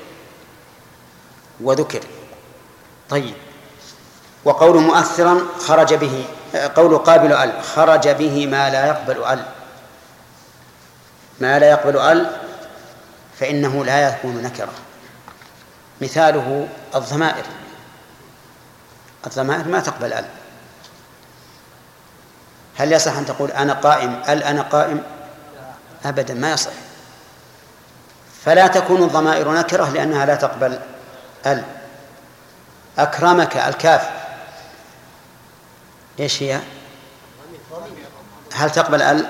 وذكر. طيب. وقول مؤثرا خرج به قول قابل أل خرج به ما لا يقبل أل. ما لا يقبل أل فإنه لا يكون نكرة مثاله الضمائر. الضمائر ما تقبل أل. هل يصح أن تقول أنا قائم؟ ال أنا قائم. أبدا ما يصح. فلا تكون الضمائر نكرة لأنها لا تقبل ال. أكرمك الكاف. إيش هي؟ هل تقبل ال؟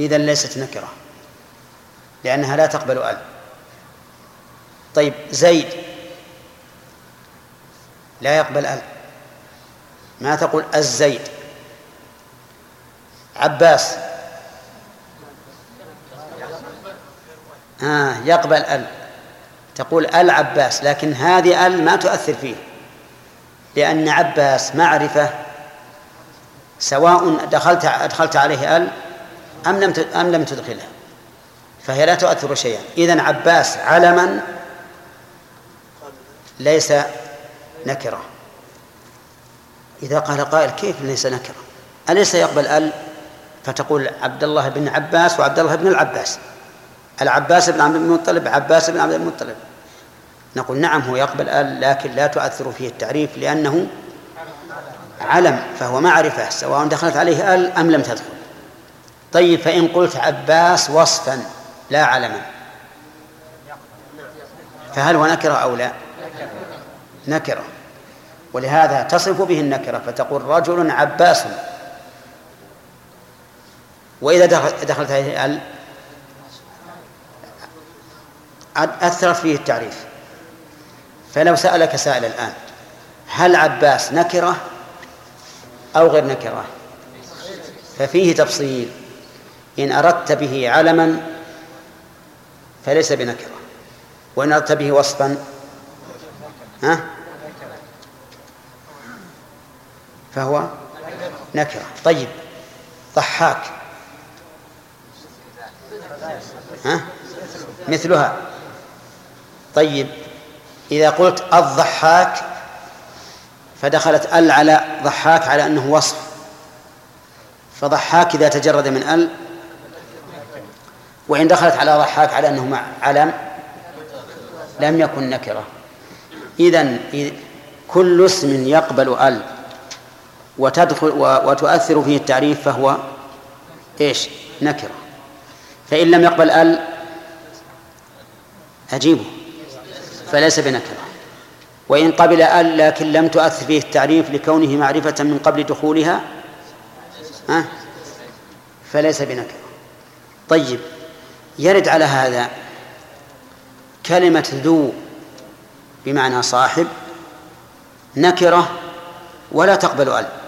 إذا ليست نكرة لأنها لا تقبل ال. طيب زيد. لا يقبل ال. ما تقول الزيد؟ عباس. آه يقبل أل. تقول العباس لكن هذه أل ما تؤثر فيه. لأن عباس معرفة سواء دخلت أدخلت عليه أل أم لم أم لم تدخله. فهي لا تؤثر شيئا. إذا عباس علما ليس نكرة إذا قال قائل كيف ليس نكرة أليس يقبل أل؟ فتقول عبد الله بن عباس وعبد الله بن العباس. العباس بن عبد المطلب عباس بن عبد المطلب. نقول نعم هو يقبل ال لكن لا تؤثر فيه التعريف لأنه علم فهو معرفة سواء دخلت عليه آل أم لم تدخل. طيب فإن قلت عباس وصفا لا علما فهل هو نكرة أو لا؟ نكرة. ولهذا تصف به النكرة فتقول رجل عباس وإذا دخلت عليه ال أثرت فيه التعريف. فلو سألك سائل الآن هل عباس نكرة أو غير نكرة؟ ففيه تفصيل. إن أردت به علما فليس بنكرة. وإن أردت به وصفا ها؟ فهو نكرة. طيب ضحاك. ها؟ مثلها. طيب إذا قلت الضحاك فدخلت ال على ضحاك على أنه وصف. فضحاك إذا تجرد من ال وإن دخلت على ضحاك على أنه مع علم لم يكن نكرة. إذن كل اسم يقبل ال وتدخل وتؤثر فيه التعريف فهو إيش؟ نكرة. فإن لم يقبل ال أجيبه فليس بنكرة. وإن قبل ال لكن لم تؤثر فيه التعريف لكونه معرفة من قبل دخولها ها؟ فليس بنكرة. طيب يرد على هذا كلمة ذو بمعنى صاحب نكرة ولا تقبل ال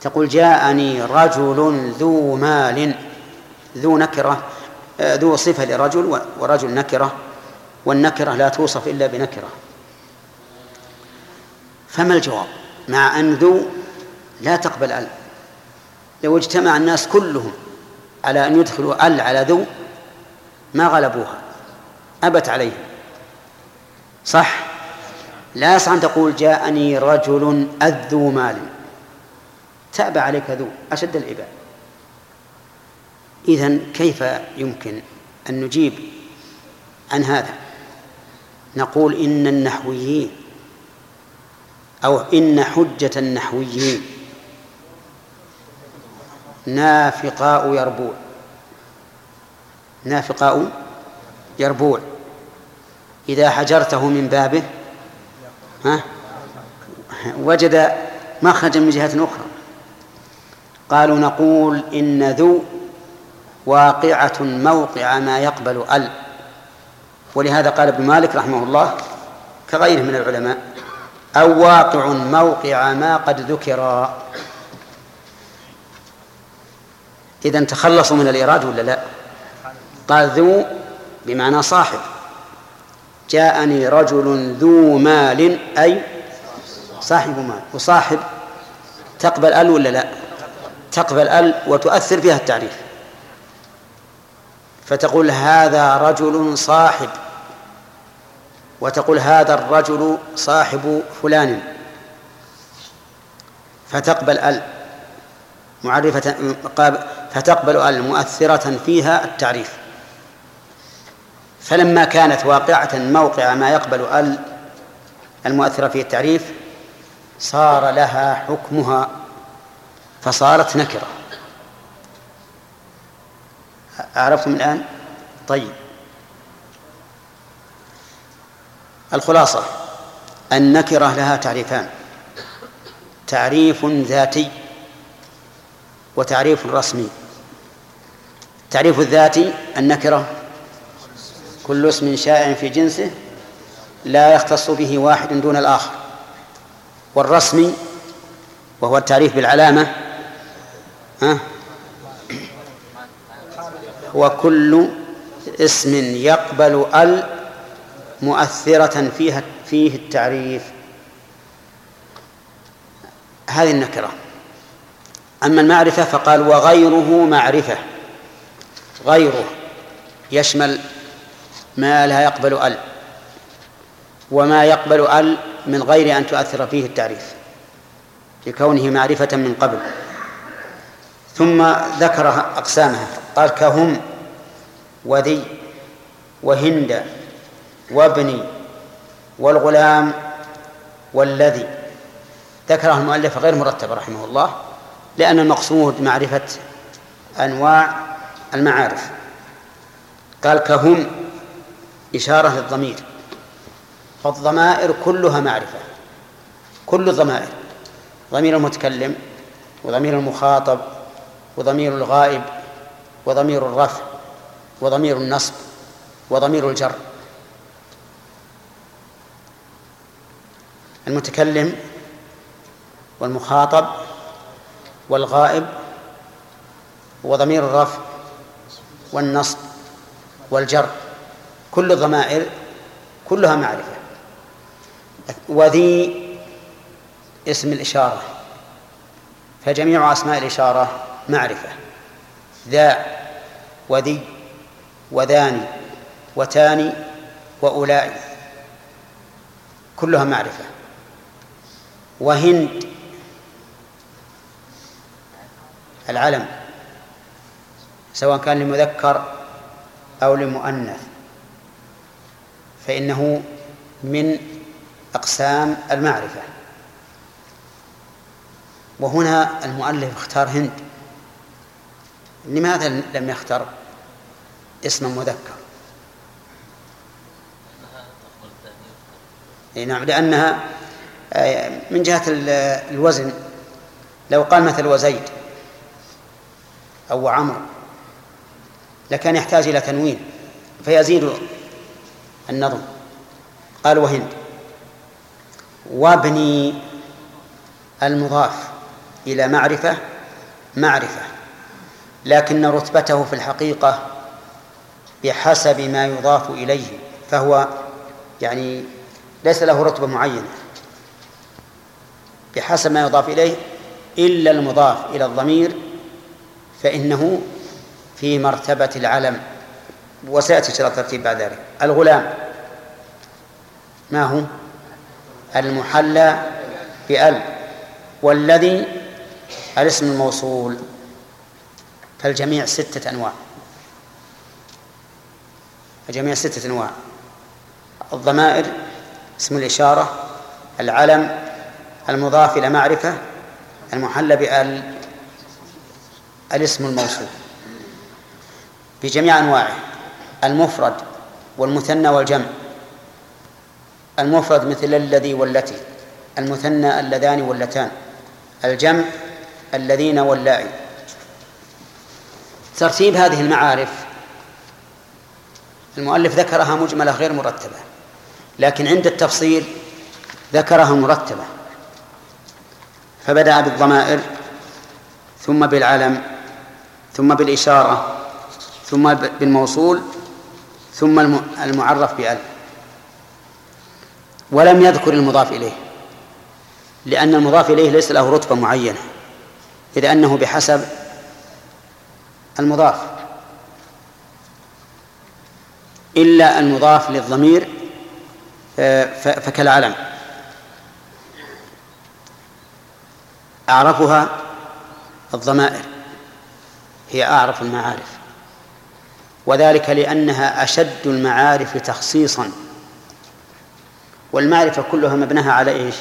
تقول جاءني رجل ذو مال ذو نكرة آه، ذو صفة لرجل ورجل نكرة والنكرة لا توصف إلا بنكرة. فما الجواب؟ مع أن ذو لا تقبل ال لو اجتمع الناس كلهم على أن يدخلوا ال على ذو ما غلبوها أبت عليهم. صح؟ لا يصح أن تقول جاءني رجل أذو مال. تأبى عليك ذو أشد الإباء إذن كيف يمكن أن نجيب عن هذا؟ نقول إن النحويين أو إن حجة النحويين نافقاء يربوع. نافقاء يربوع. إذا حجرته من بابه ها وجد مخرجا من جهة أخرى. قالوا نقول إن ذو واقعة موقع ما يقبل أل. ولهذا قال ابن مالك رحمه الله كغيره من العلماء أو واقع موقع ما قد ذكر. إذا تخلصوا من الإيراد ولا لا؟ قال ذو بمعنى صاحب. جاءني رجل ذو مال أي صاحب مال. وصاحب تقبل أل ولا لا؟ تقبل ال وتؤثر فيها التعريف. فتقول هذا رجل صاحب وتقول هذا الرجل صاحب فلان. فتقبل ال معرفة فتقبل ال مؤثرة فيها التعريف. فلما كانت واقعة موقع ما يقبل ال المؤثرة في التعريف صار لها حكمها. فصارت نكرة. أعرفتم الآن؟ طيب. الخلاصة النكرة لها تعريفان. تعريف ذاتي وتعريف رسمي. التعريف الذاتي النكرة. كل اسم شائع في جنسه لا يختص به واحد دون الآخر. والرسمي وهو التعريف بالعلامة ها؟ هو كل اسم يقبل ال مؤثرة فيها فيه التعريف. هذه النكرة. أما المعرفة فقال وغيره معرفة. غيره يشمل ما لا يقبل ال وما يقبل ال من غير أن تؤثر فيه التعريف. لكونه معرفة من قبل. ثم ذكر أقسامها. قال كهم وذي وهند وابني والغلام والذي. ذكره المؤلف غير مرتب رحمه الله لأن المقصود معرفة أنواع المعارف. قال كهم إشارة للضمير. فالضمائر كلها معرفة. كل الضمائر. ضمير المتكلم وضمير المخاطب وضمير الغائب وضمير الرفع وضمير النصب وضمير الجر. المتكلم والمخاطب والغائب وضمير الرفع والنصب والجر. كل الضمائر كلها معرفة. وذي اسم الإشارة. فجميع أسماء الإشارة معرفة. ذا وذي وذاني وتاني وأولئك كلها معرفة. وهند. العلم. سواء كان لمذكر أو لمؤنث فإنه من أقسام المعرفة. وهنا المؤلف اختار هند. لماذا لم يختر اسما مذكر؟ إي نعم لأنها آه، من جهة الوزن. لو قال مثل وزيد أو عمرو لكان يحتاج إلى تنوين فيزيد النظم. قال وهند وابني المضاف إلى معرفة معرفة. لكن رتبته في الحقيقة بحسب ما يضاف إليه فهو يعني ليس له رتبة معينة. بحسب ما يضاف إليه إلا المضاف إلى الضمير فإنه في مرتبة العلم. وسيأتي شرط الترتيب بعد ذلك. الغلام ما هو؟ المحلى بأل والذي الاسم الموصول. فالجميع ستة أنواع. الجميع ستة أنواع. الضمائر اسم الإشارة العلم المضاف إلى معرفة المحل بأل الاسم الموصول. بجميع أنواعه المفرد والمثنى والجمع. المفرد مثل الذي والتي المثنى اللذان واللتان. الجمع الذين واللائي. ترتيب هذه المعارف. المؤلف ذكرها مجملة غير مرتبة لكن عند التفصيل ذكرها مرتبة. فبدأ بالضمائر ثم بالعلم ثم بالإشارة ثم بالموصول ثم المعرف بألف. ولم يذكر المضاف إليه لأن المضاف إليه ليس له رتبة معينة إذ أنه بحسب المضاف. إلا المضاف للضمير فكالعلم. أعرفها الضمائر. هي أعرف المعارف. وذلك لأنها أشد المعارف تخصيصا. والمعرفة كلها مبناها على إيش؟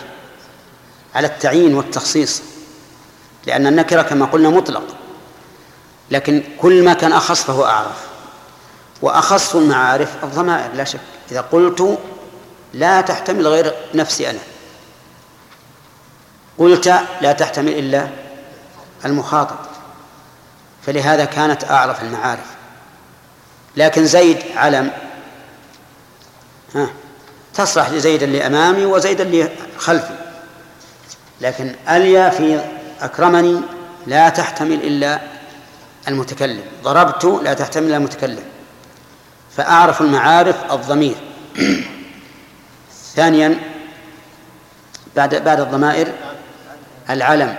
على التعيين والتخصيص. لأن النكرة كما قلنا مطلق. لكن كل ما كان أخص فهو أعرف. وأخص المعارف الضمائر لا شك. إذا قلت لا تحتمل غير نفسي أنا. قلت لا تحتمل إلا المخاطب. فلهذا كانت أعرف المعارف. لكن زيد علم. ها تصلح لزيد اللي أمامي وزيد اللي خلفي لكن أليا في أكرمني لا تحتمل إلا المتكلم. ضربت لا تحتمل المتكلم. فأعرف المعارف الضمير. ثانيا بعد بعد الضمائر العلم.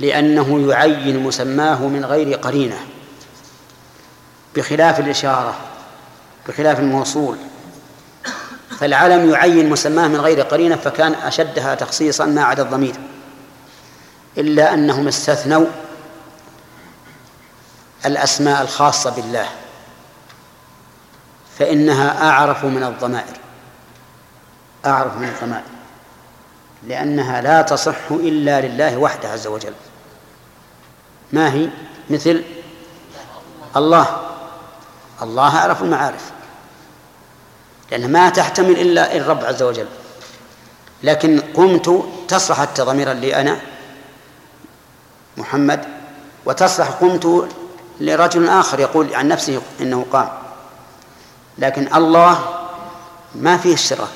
لأنه يعين مسماه من غير قرينة. بخلاف الإشارة بخلاف الموصول. فالعلم يعين مسماه من غير قرينة فكان أشدها تخصيصا ما عدا الضمير. إلا أنهم استثنوا الأسماء الخاصة بالله فإنها أعرف من الضمائر أعرف من الضمائر لأنها لا تصح إلا لله وحده عز وجل. ما هي؟ مثل الله الله أعرف المعارف لأنها ما تحتمل إلا الرب عز وجل. لكن قمت تصلح حتى ضميرا لي أنا محمد وتصلح قمت لرجل آخر يقول عن نفسه إنه قام. لكن الله ما فيه اشتراك.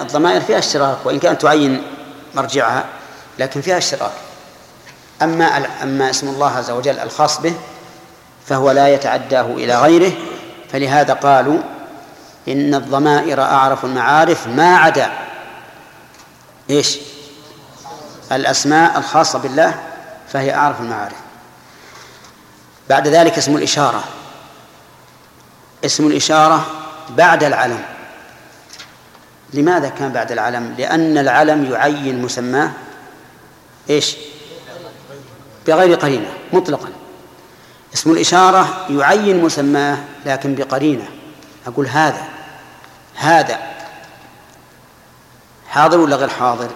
الضمائر فيها اشتراك وإن كانت تعين مرجعها لكن فيها اشتراك. أما أما اسم الله عز وجل الخاص به فهو لا يتعداه إلى غيره فلهذا قالوا إن الضمائر أعرف المعارف ما عدا إيش؟ الأسماء الخاصة بالله فهي أعرف المعارف. بعد ذلك اسم الإشارة. اسم الإشارة بعد العلم. لماذا كان بعد العلم؟ لأن العلم يعين مسماه إيش؟ بغير قرينة مطلقا. اسم الإشارة يعين مسماه لكن بقرينة. أقول هذا هذا. حاضر ولا غير حاضر؟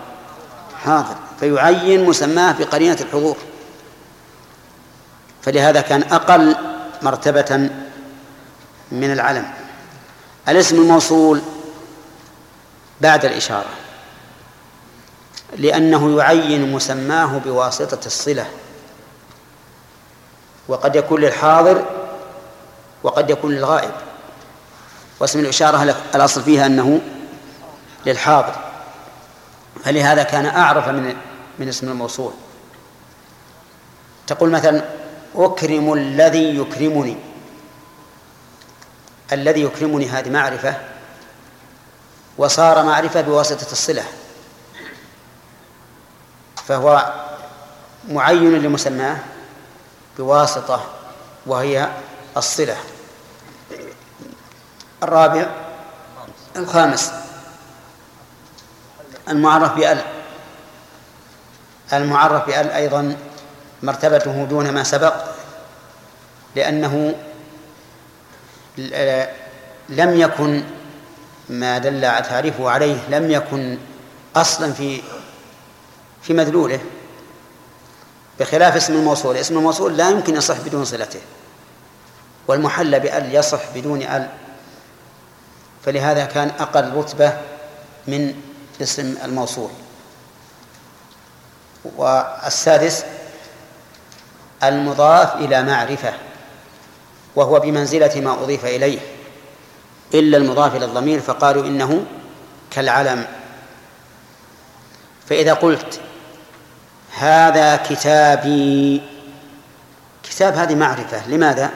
حاضر. فيعين مسماه بقرينة الحضور. فلهذا كان أقل مرتبة من العلم. الاسم الموصول بعد الإشارة لأنه يعين مسماه بواسطة الصلة وقد يكون للحاضر وقد يكون للغائب. واسم الإشارة الأصل فيها أنه للحاضر. فلهذا كان أعرف من من اسم الموصول. تقول مثلا أكرم الذي يكرمني. الذي يكرمني هذه معرفة وصار معرفة بواسطة الصلة. فهو معين لمسماه بواسطة وهي الصلة. الرابع الخامس المعرف بأل المعرف بأل أيضا مرتبته دون ما سبق لأنه لم يكن ما دل تعريفه عليه لم يكن أصلا في في مدلوله بخلاف اسم الموصول. اسم الموصول لا يمكن يصح بدون صلته والمحل بأل يصح بدون أل فلهذا كان أقل رتبة من اسم الموصول. والسادس المضاف إلى معرفة وهو بمنزلة ما أضيف إليه إلا المضاف إلى الضمير فقالوا إنه كالعلم. فإذا قلت هذا كتابي كتاب هذه معرفة لماذا؟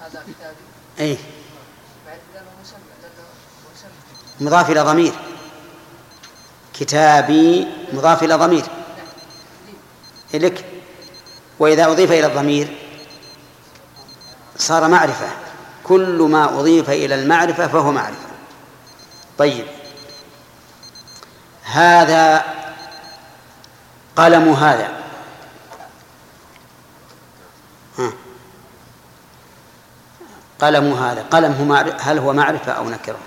هذا كتابي أي مضاف إلى ضمير. كتابي مضاف إلى ضمير. لك. وإذا أضيف إلى الضمير صار معرفة. كل ما أضيف إلى المعرفة فهو معرفة. طيب. هذا قلم هذا. ها. قلم هذا. قلم هو هل هو معرفة أو نكرة؟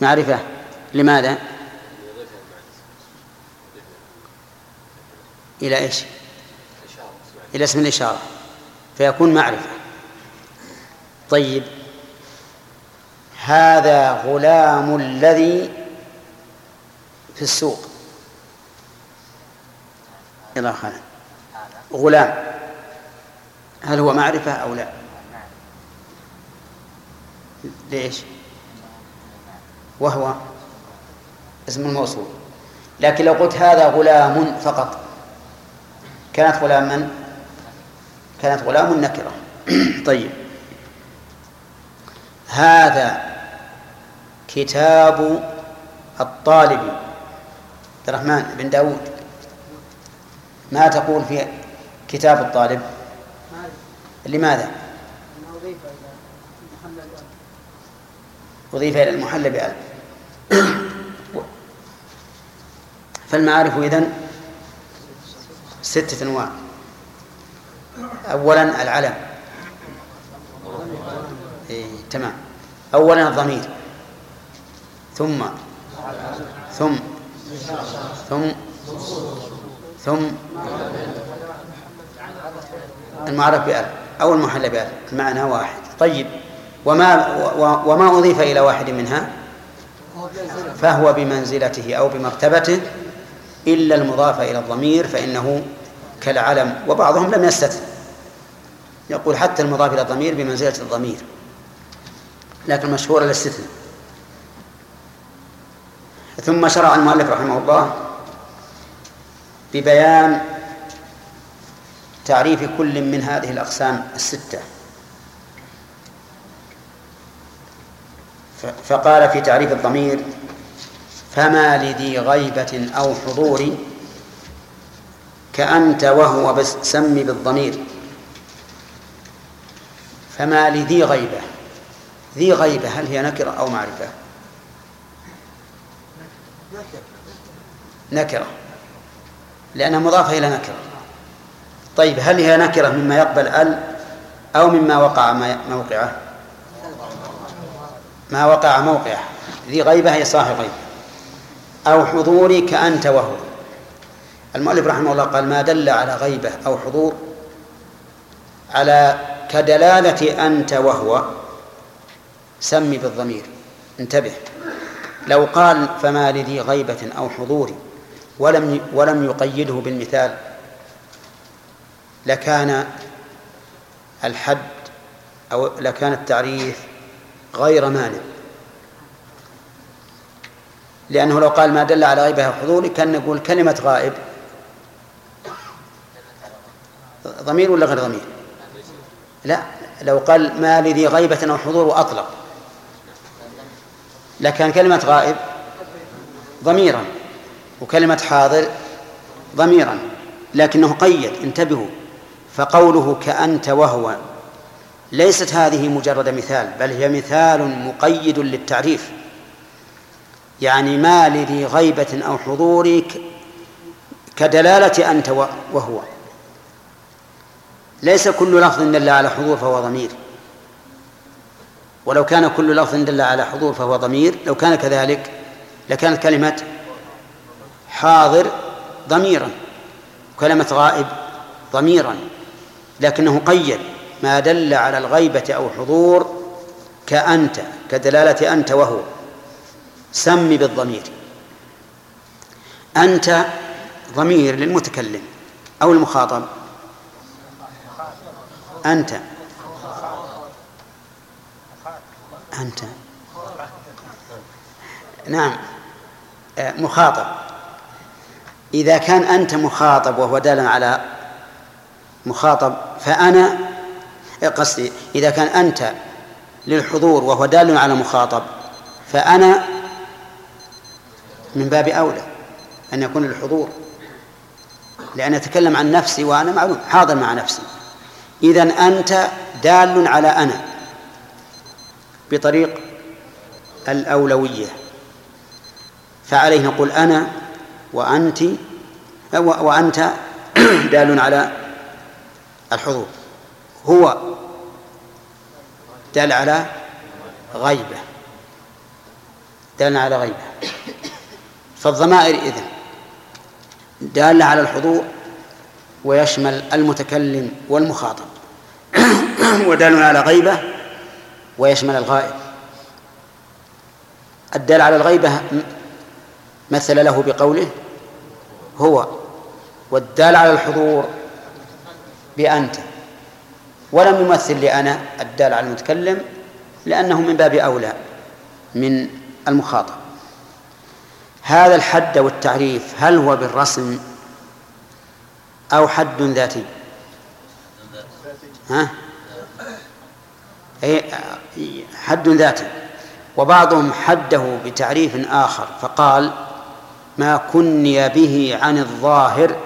معرفة. لماذا؟ إلى إيش؟ إلى اسم الإشارة فيكون معرفة. طيب. هذا غلام الذي في السوق. يلا خالد غلام. هل هو معرفة أو لا؟ ليش؟ وهو اسم الموصول. لكن لو قلت هذا غلام فقط. كانت غلاما كانت غلام نكرة. <clears throat> طيب. هذا كتاب الطالب. عبد الرحمن بن داود ما تقول في كتاب الطالب؟ لماذا أضيف إلى المحل بأل <clears throat> فالمعارف إذن ستة أنواع أولا العلم. إيه تمام. أولا الضمير. ثم ثم ثم ثم. المعرف بألف. أو المحل بألف. المعنى واحد. طيب. وما وما أضيف إلى واحد منها؟ فهو بمنزلته أو بمرتبته إلا المضاف إلى الضمير فإنه كالعلم وبعضهم لم يستثن يقول حتى المضاف إلى الضمير بمنزلة الضمير لكن مشهور الاستثناء. ثم شرع المؤلف رحمه الله ببيان تعريف كل من هذه الأقسام الستة. فقال في تعريف الضمير فما لذي غيبة أو حضور كأنت وهو بس سم بالضمير. فما لذي غيبة؟ ذي غيبة هل هي نكرة أو معرفة؟ نكرة لأنها مضافة إلى نكرة. طيب هل هي نكرة مما يقبل ال أو مما وقع موقعه؟ ما وقع موقعه. ذي غيبة هي صاحب غيبة. أو حضوري كأنت وهو. المؤلف رحمه الله قال ما دل على غيبة أو حضور على كدلالة أنت وهو سم بالضمير انتبه. لو قال فما لذي غيبة أو حضور ولم ولم يقيده بالمثال لكان الحد أو لكان التعريف غير مانع. لأنه لو قال ما دل على غيبة أو حضور كان نقول كلمة غائب. ضمير ولا غير ضمير؟ لا لو قال ما لذي غيبة أو حضور وأطلق لكان كلمة غائب ضميرا وكلمة حاضر ضميرا لكنه قيد انتبهوا. فقوله كأنت وهو ليست هذه مجرد مثال بل هي مثال مقيد للتعريف. يعني ما لذي غيبة أو حضور كدلالة أنت وهو. ليس كل لفظ دل على حضور فهو ضمير. ولو كان كل لفظ دل على حضور فهو ضمير لو كان كذلك لكانت كلمة حاضر ضميرا وكلمة غائب ضميرا. لكنه قيد ما دل على الغيبة أو حضور كأنت كدلالة أنت وهو. سم بالضمير. أنت ضمير للمتكلم أو المخاطب. أنت. أنت. نعم. آه، مخاطب. إذا كان أنت مخاطب وهو دال على مخاطب فأنا آه، قصدي إذا كان أنت للحضور وهو دال على مخاطب فأنا من باب أولى أن يكون للحضور. لأن أتكلم عن نفسي وأنا معلوم حاضر مع نفسي. إذا أنت دال على أنا بطريق الأولوية. فعليه نقول أنا وأنت وأنت <coughs> دال على الحضور. هو دال على غيبة. دال على غيبة. فالضمائر إذن. دالة على الحضور ويشمل المتكلم والمخاطب. <coughs> ودال على غيبة ويشمل الغائب. الدال على الغيبة مثل له بقوله هو والدال على الحضور بأنت. ولم يمثل لأنا الدال على المتكلم لأنه من باب أولى من المخاطب. هذا الحد والتعريف هل هو بالرسم أو حد ذاتي؟ ها؟ أي حد ذاتي. وبعضهم حده بتعريف آخر فقال ما كني به عن الظاهر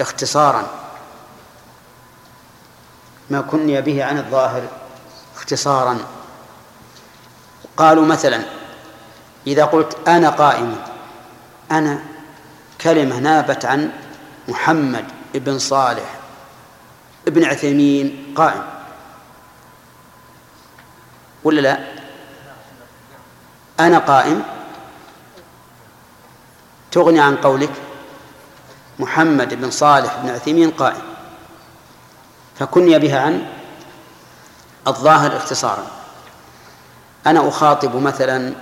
اختصارا. ما كني به عن الظاهر اختصارا. قالوا مثلا إذا قلت أنا قائم أنا كلمة نابت عن محمد ابن صالح ابن عثيمين قائم. ولا لا؟ أنا قائم. تغني عن قولك. محمد بن صالح بن عثيمين قائم. فكني بها عن الظاهر اختصارا. أنا أخاطب مثلا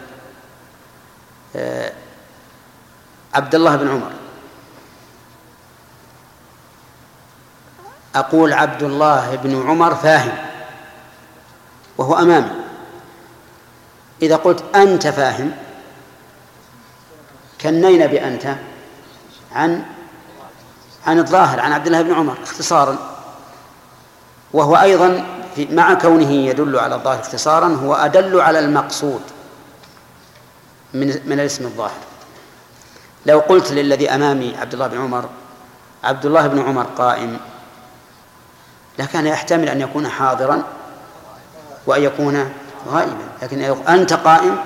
آه، عبد الله بن عمر. أقول عبد الله بن عمر فاهم وهو أمامي. إذا قلت أنت فاهم كنينا بأنت عن عن الظاهر عن عبد الله بن عمر اختصارا. وهو أيضا في مع كونه يدل على الظاهر اختصارا هو أدل على المقصود من من الاسم الظاهر. لو قلت للذي أمامي عبد الله بن عمر عبد الله بن عمر قائم لكان يحتمل أن يكون حاضرا وأن يكون غائبا لكن أنت قائم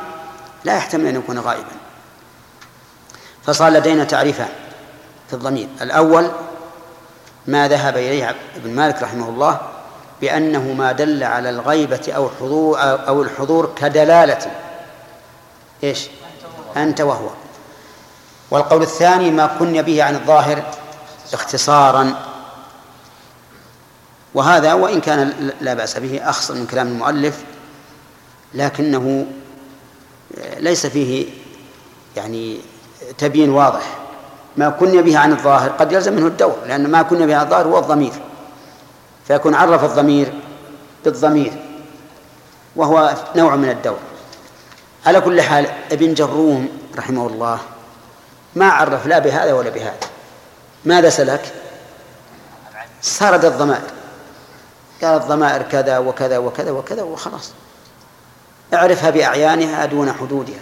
لا يحتمل أن يكون غائبا. فصار لدينا تعريفان في الضمير. الأول ما ذهب إليه ابن مالك رحمه الله بأنه ما دل على الغيبة أو الحضور أو الحضور كدلالة. إيش؟ أنت وهو. والقول الثاني ما كن به عن الظاهر اختصارا. وهذا وإن كان لا بأس به أخصر من كلام المؤلف لكنه ليس فيه يعني تبيين واضح. ما كن به عن الظاهر قد يلزم منه الدور لأن ما كن به عن الظاهر هو الضمير. فيكون عرف الضمير بالضمير وهو نوع من الدور. على كل حال ابن جروم رحمه الله ما عرف لا بهذا ولا بهذا. ماذا سلك؟ سرد الضمائر. قال الضمائر كذا وكذا وكذا وكذا وخلاص. اعرفها بأعيانها دون حدودها.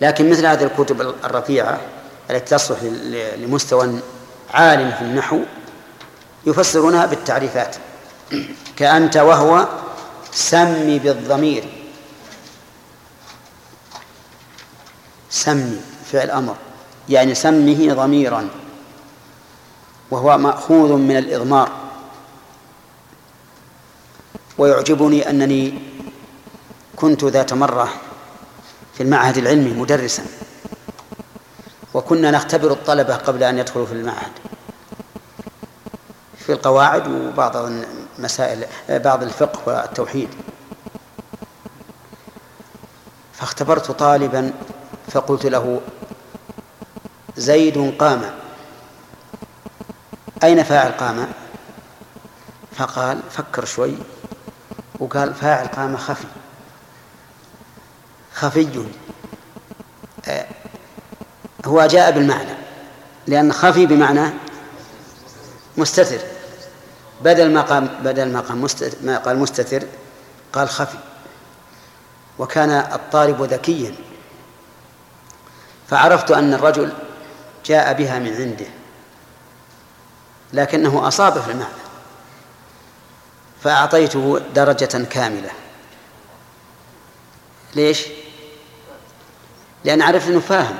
لكن مثل هذه الكتب الرفيعة التي تصلح لمستوى عال في النحو يفسرونها بالتعريفات. <clears throat> كأنت وهو سمي بالضمير. سمي فعل أمر يعني سمه ضميرا وهو مأخوذ من الإضمار. ويعجبني أنني كنت ذات مرة في المعهد العلمي مدرسا وكنا نختبر الطلبة قبل أن يدخلوا في المعهد. في القواعد وبعض المسائل بعض الفقه والتوحيد. فاختبرت طالبا فقلت له زيد قام. أين فاعل قام؟ فقال فكر شوي. وقال فاعل قام خفي. خفي. آه، هو جاء بالمعنى لأن خفي بمعنى مستتر. بدل ما قام بدل ما قام مستتر ما قال مستتر قال خفي. وكان الطالب ذكيا. فعرفت أن الرجل جاء بها من عنده لكنه أصاب في المعنى فأعطيته درجة كاملة. ليش؟ لأن عرفت أنه فاهم.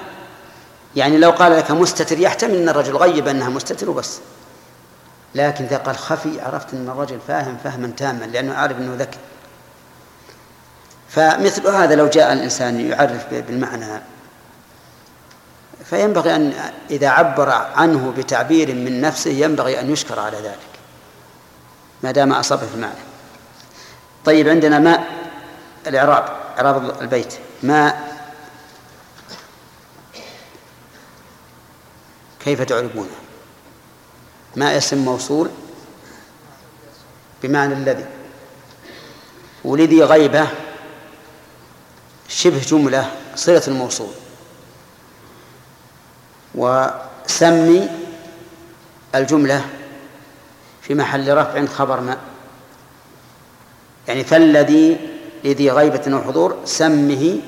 يعني لو قال لك مستتر يحتمل أن الرجل غيب أنها مستتر وبس. لكن إذا قال خفي عرفت أن الرجل فاهم فهما تاما لأنه عارف أنه ذكي. فمثل هذا لو جاء الإنسان يعرف بالمعنى فينبغي أن إذا عبر عنه بتعبير من نفسه ينبغي أن يشكر على ذلك. ما دام أصابه في المعنى طيب عندنا ماء الإعراب إعراب البيت. ماء. كيف تعرفونه ما اسم موصول بمعنى الذي. ولذي غيبة شبه جملة صلة الموصول. وسمي الجملة في محل رفع خبر ما. يعني فالذي لذي غيبة وحضور سمه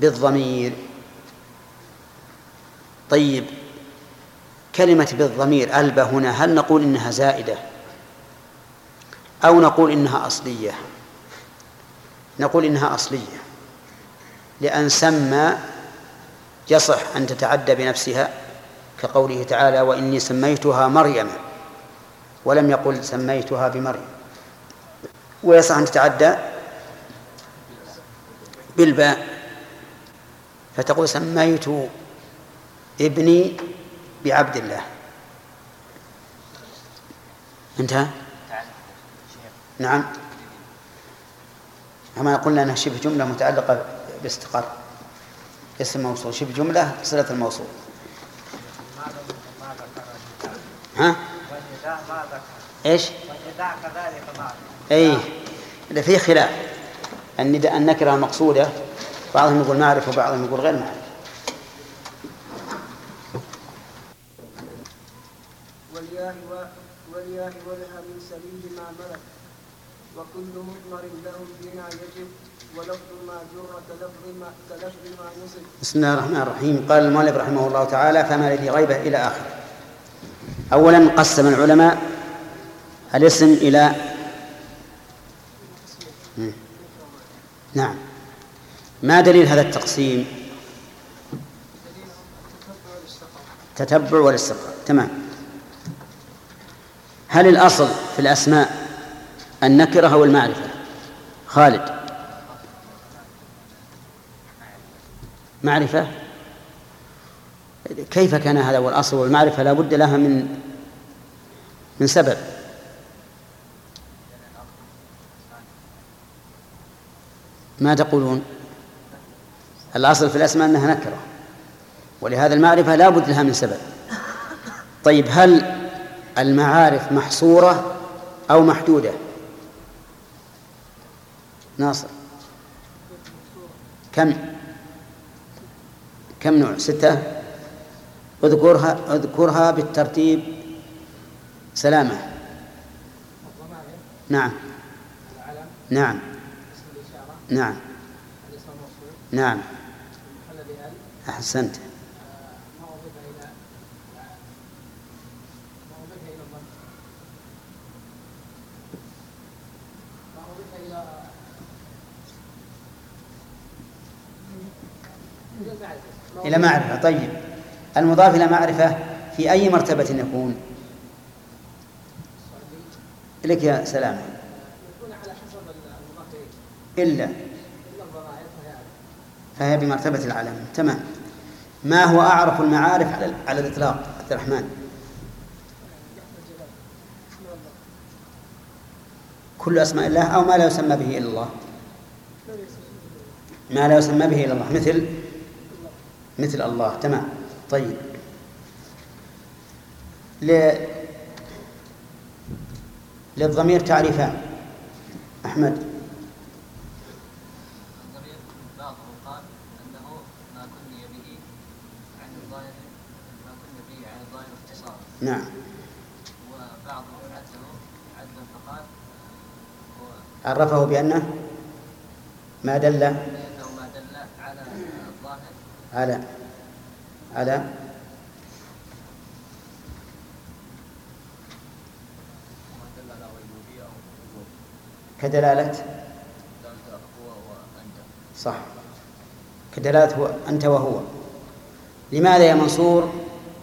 بالضمير. طيب كلمة بالضمير ألبى هنا هل نقول إنها زائدة أو نقول إنها أصلية؟ نقول إنها أصلية لأن سمى يصح أن تتعدى بنفسها كقوله تعالى وإني سميتها مريم ولم يقل سميتها بمريم. ويصح أن تتعدى بالباء فتقول سميت ابني بعبد الله. انتهى؟ نعم. كما قلنا أنها شبه جملة متعلقة باستقر اسم موصول شبه جمله صلة الموصول. ها؟ إيش؟ اي في خلاف. النداء النكرة المقصودة بعضهم يقول معرفه وبعضهم يقول غير والياء ولها من سبيل ما ملك وكل مضمر له بنا يجب. بسم الله الرحمن الرحيم. قال المؤلف رحمه الله تعالى فما الذي غيبه إلى اخره اولا قسم العلماء الاسم إلى نعم. ما دليل هذا التقسيم؟ تتبع والاستقراء تمام. هل الأصل في الأسماء النكرة أو المعرفة؟ خالد. معرفة. كيف كان هذا والأصل والمعرفة لا بد لها من من سبب. ما تقولون؟ الأصل في الأسماء أنها نكرة. ولهذا المعرفة لا بد لها من سبب. طيب هل المعارف محصورة أو محدودة؟ ناصر. كم؟ كم نوع؟ ستة. اذكرها اذكرها بالترتيب. سلامة. نعم. نعم. نعم. نعم. أحسنت. إلى معرفة طيب. المضاف إلى معرفة في أي مرتبة يكون؟ لك يا سلام إلا. فهي بمرتبة العلم. تمام. ما هو أعرف المعارف على, على الإطلاق؟ عبد الرحمن. كل أسماء الله أو ما لا يسمى به إلا الله. ما لا يسمى به إلا الله. مثل مثل الله تمام. طيب. ل... للضمير تعريفان. أحمد. نعم. وبعضهم عده عدا فقال عرفه بأنه ما دل لأنه ما دل على الظاهر على على كدلالة صح. كدلالة هو أنت وهو. لماذا يا منصور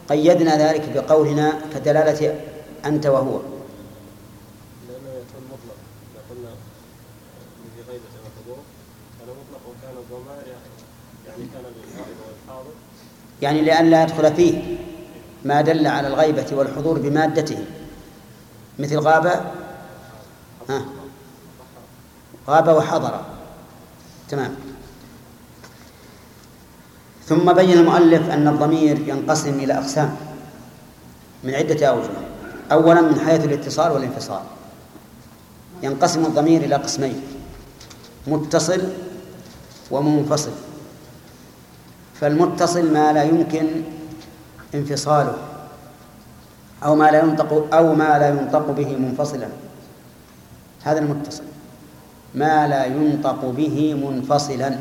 قيدنا ذلك بقولنا كدلالة أنت وهو لأنه يكون مطلق إذا قلنا في غيبة وحضور كان مطلق وكان الضمائر يعني يعني كان للغائب والحاضر يعني لأن لا يدخل فيه ما دل على الغيبة والحضور بمادته. مثل غاب ها غاب وحضر. تمام. ثم بين المؤلف أن الضمير ينقسم إلى أقسام من عدة أوجه. أولا من حيث الاتصال والانفصال. ينقسم الضمير إلى قسمين متصل ومنفصل. فالمتصل ما لا يمكن انفصاله أو ما لا ينطق أو ما لا ينطق به منفصلا. هذا المتصل. ما لا ينطق به منفصلا.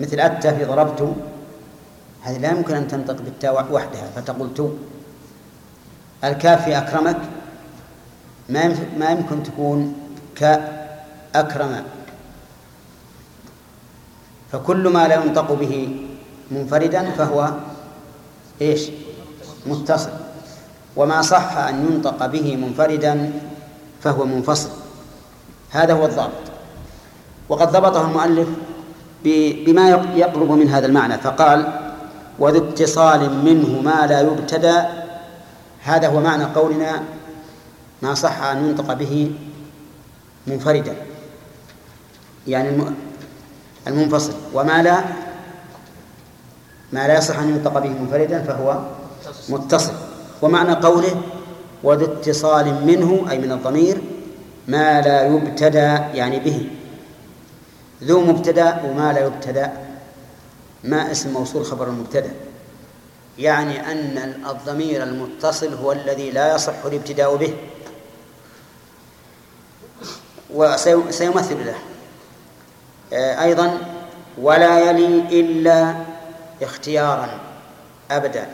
مثل أتى في ضربت هذه لا يمكن أن تنطق بالتاء وحدها فتقول تو. الكاف في أكرمك ما يمكن- ما يمكن تكون كأكرم. فكل ما لا ينطق به منفردا فهو إيش؟ متصل. وما صح أن ينطق به منفردا فهو منفصل. هذا هو الضابط. وقد ضبطه المؤلف بما يق- يقرب من هذا المعنى فقال وذو اتصال منه ما لا يبتدى هذا هو معنى قولنا ما صح أن ينطق به منفردا. يعني المنفصل. وما لا ما لا يصح أن ينطق به منفردا فهو متصل. ومعنى قوله وذو اتصال منه أي من الضمير ما لا يبتدى يعني به. ذو مبتدأ وما لا يبتدأ ما اسم موصول خبر المبتدأ. يعني أن الضمير المتصل هو الذي لا يصح الابتداء به. وسيمثل له. أيضا ولا يلي إلا اختيارا أبدا.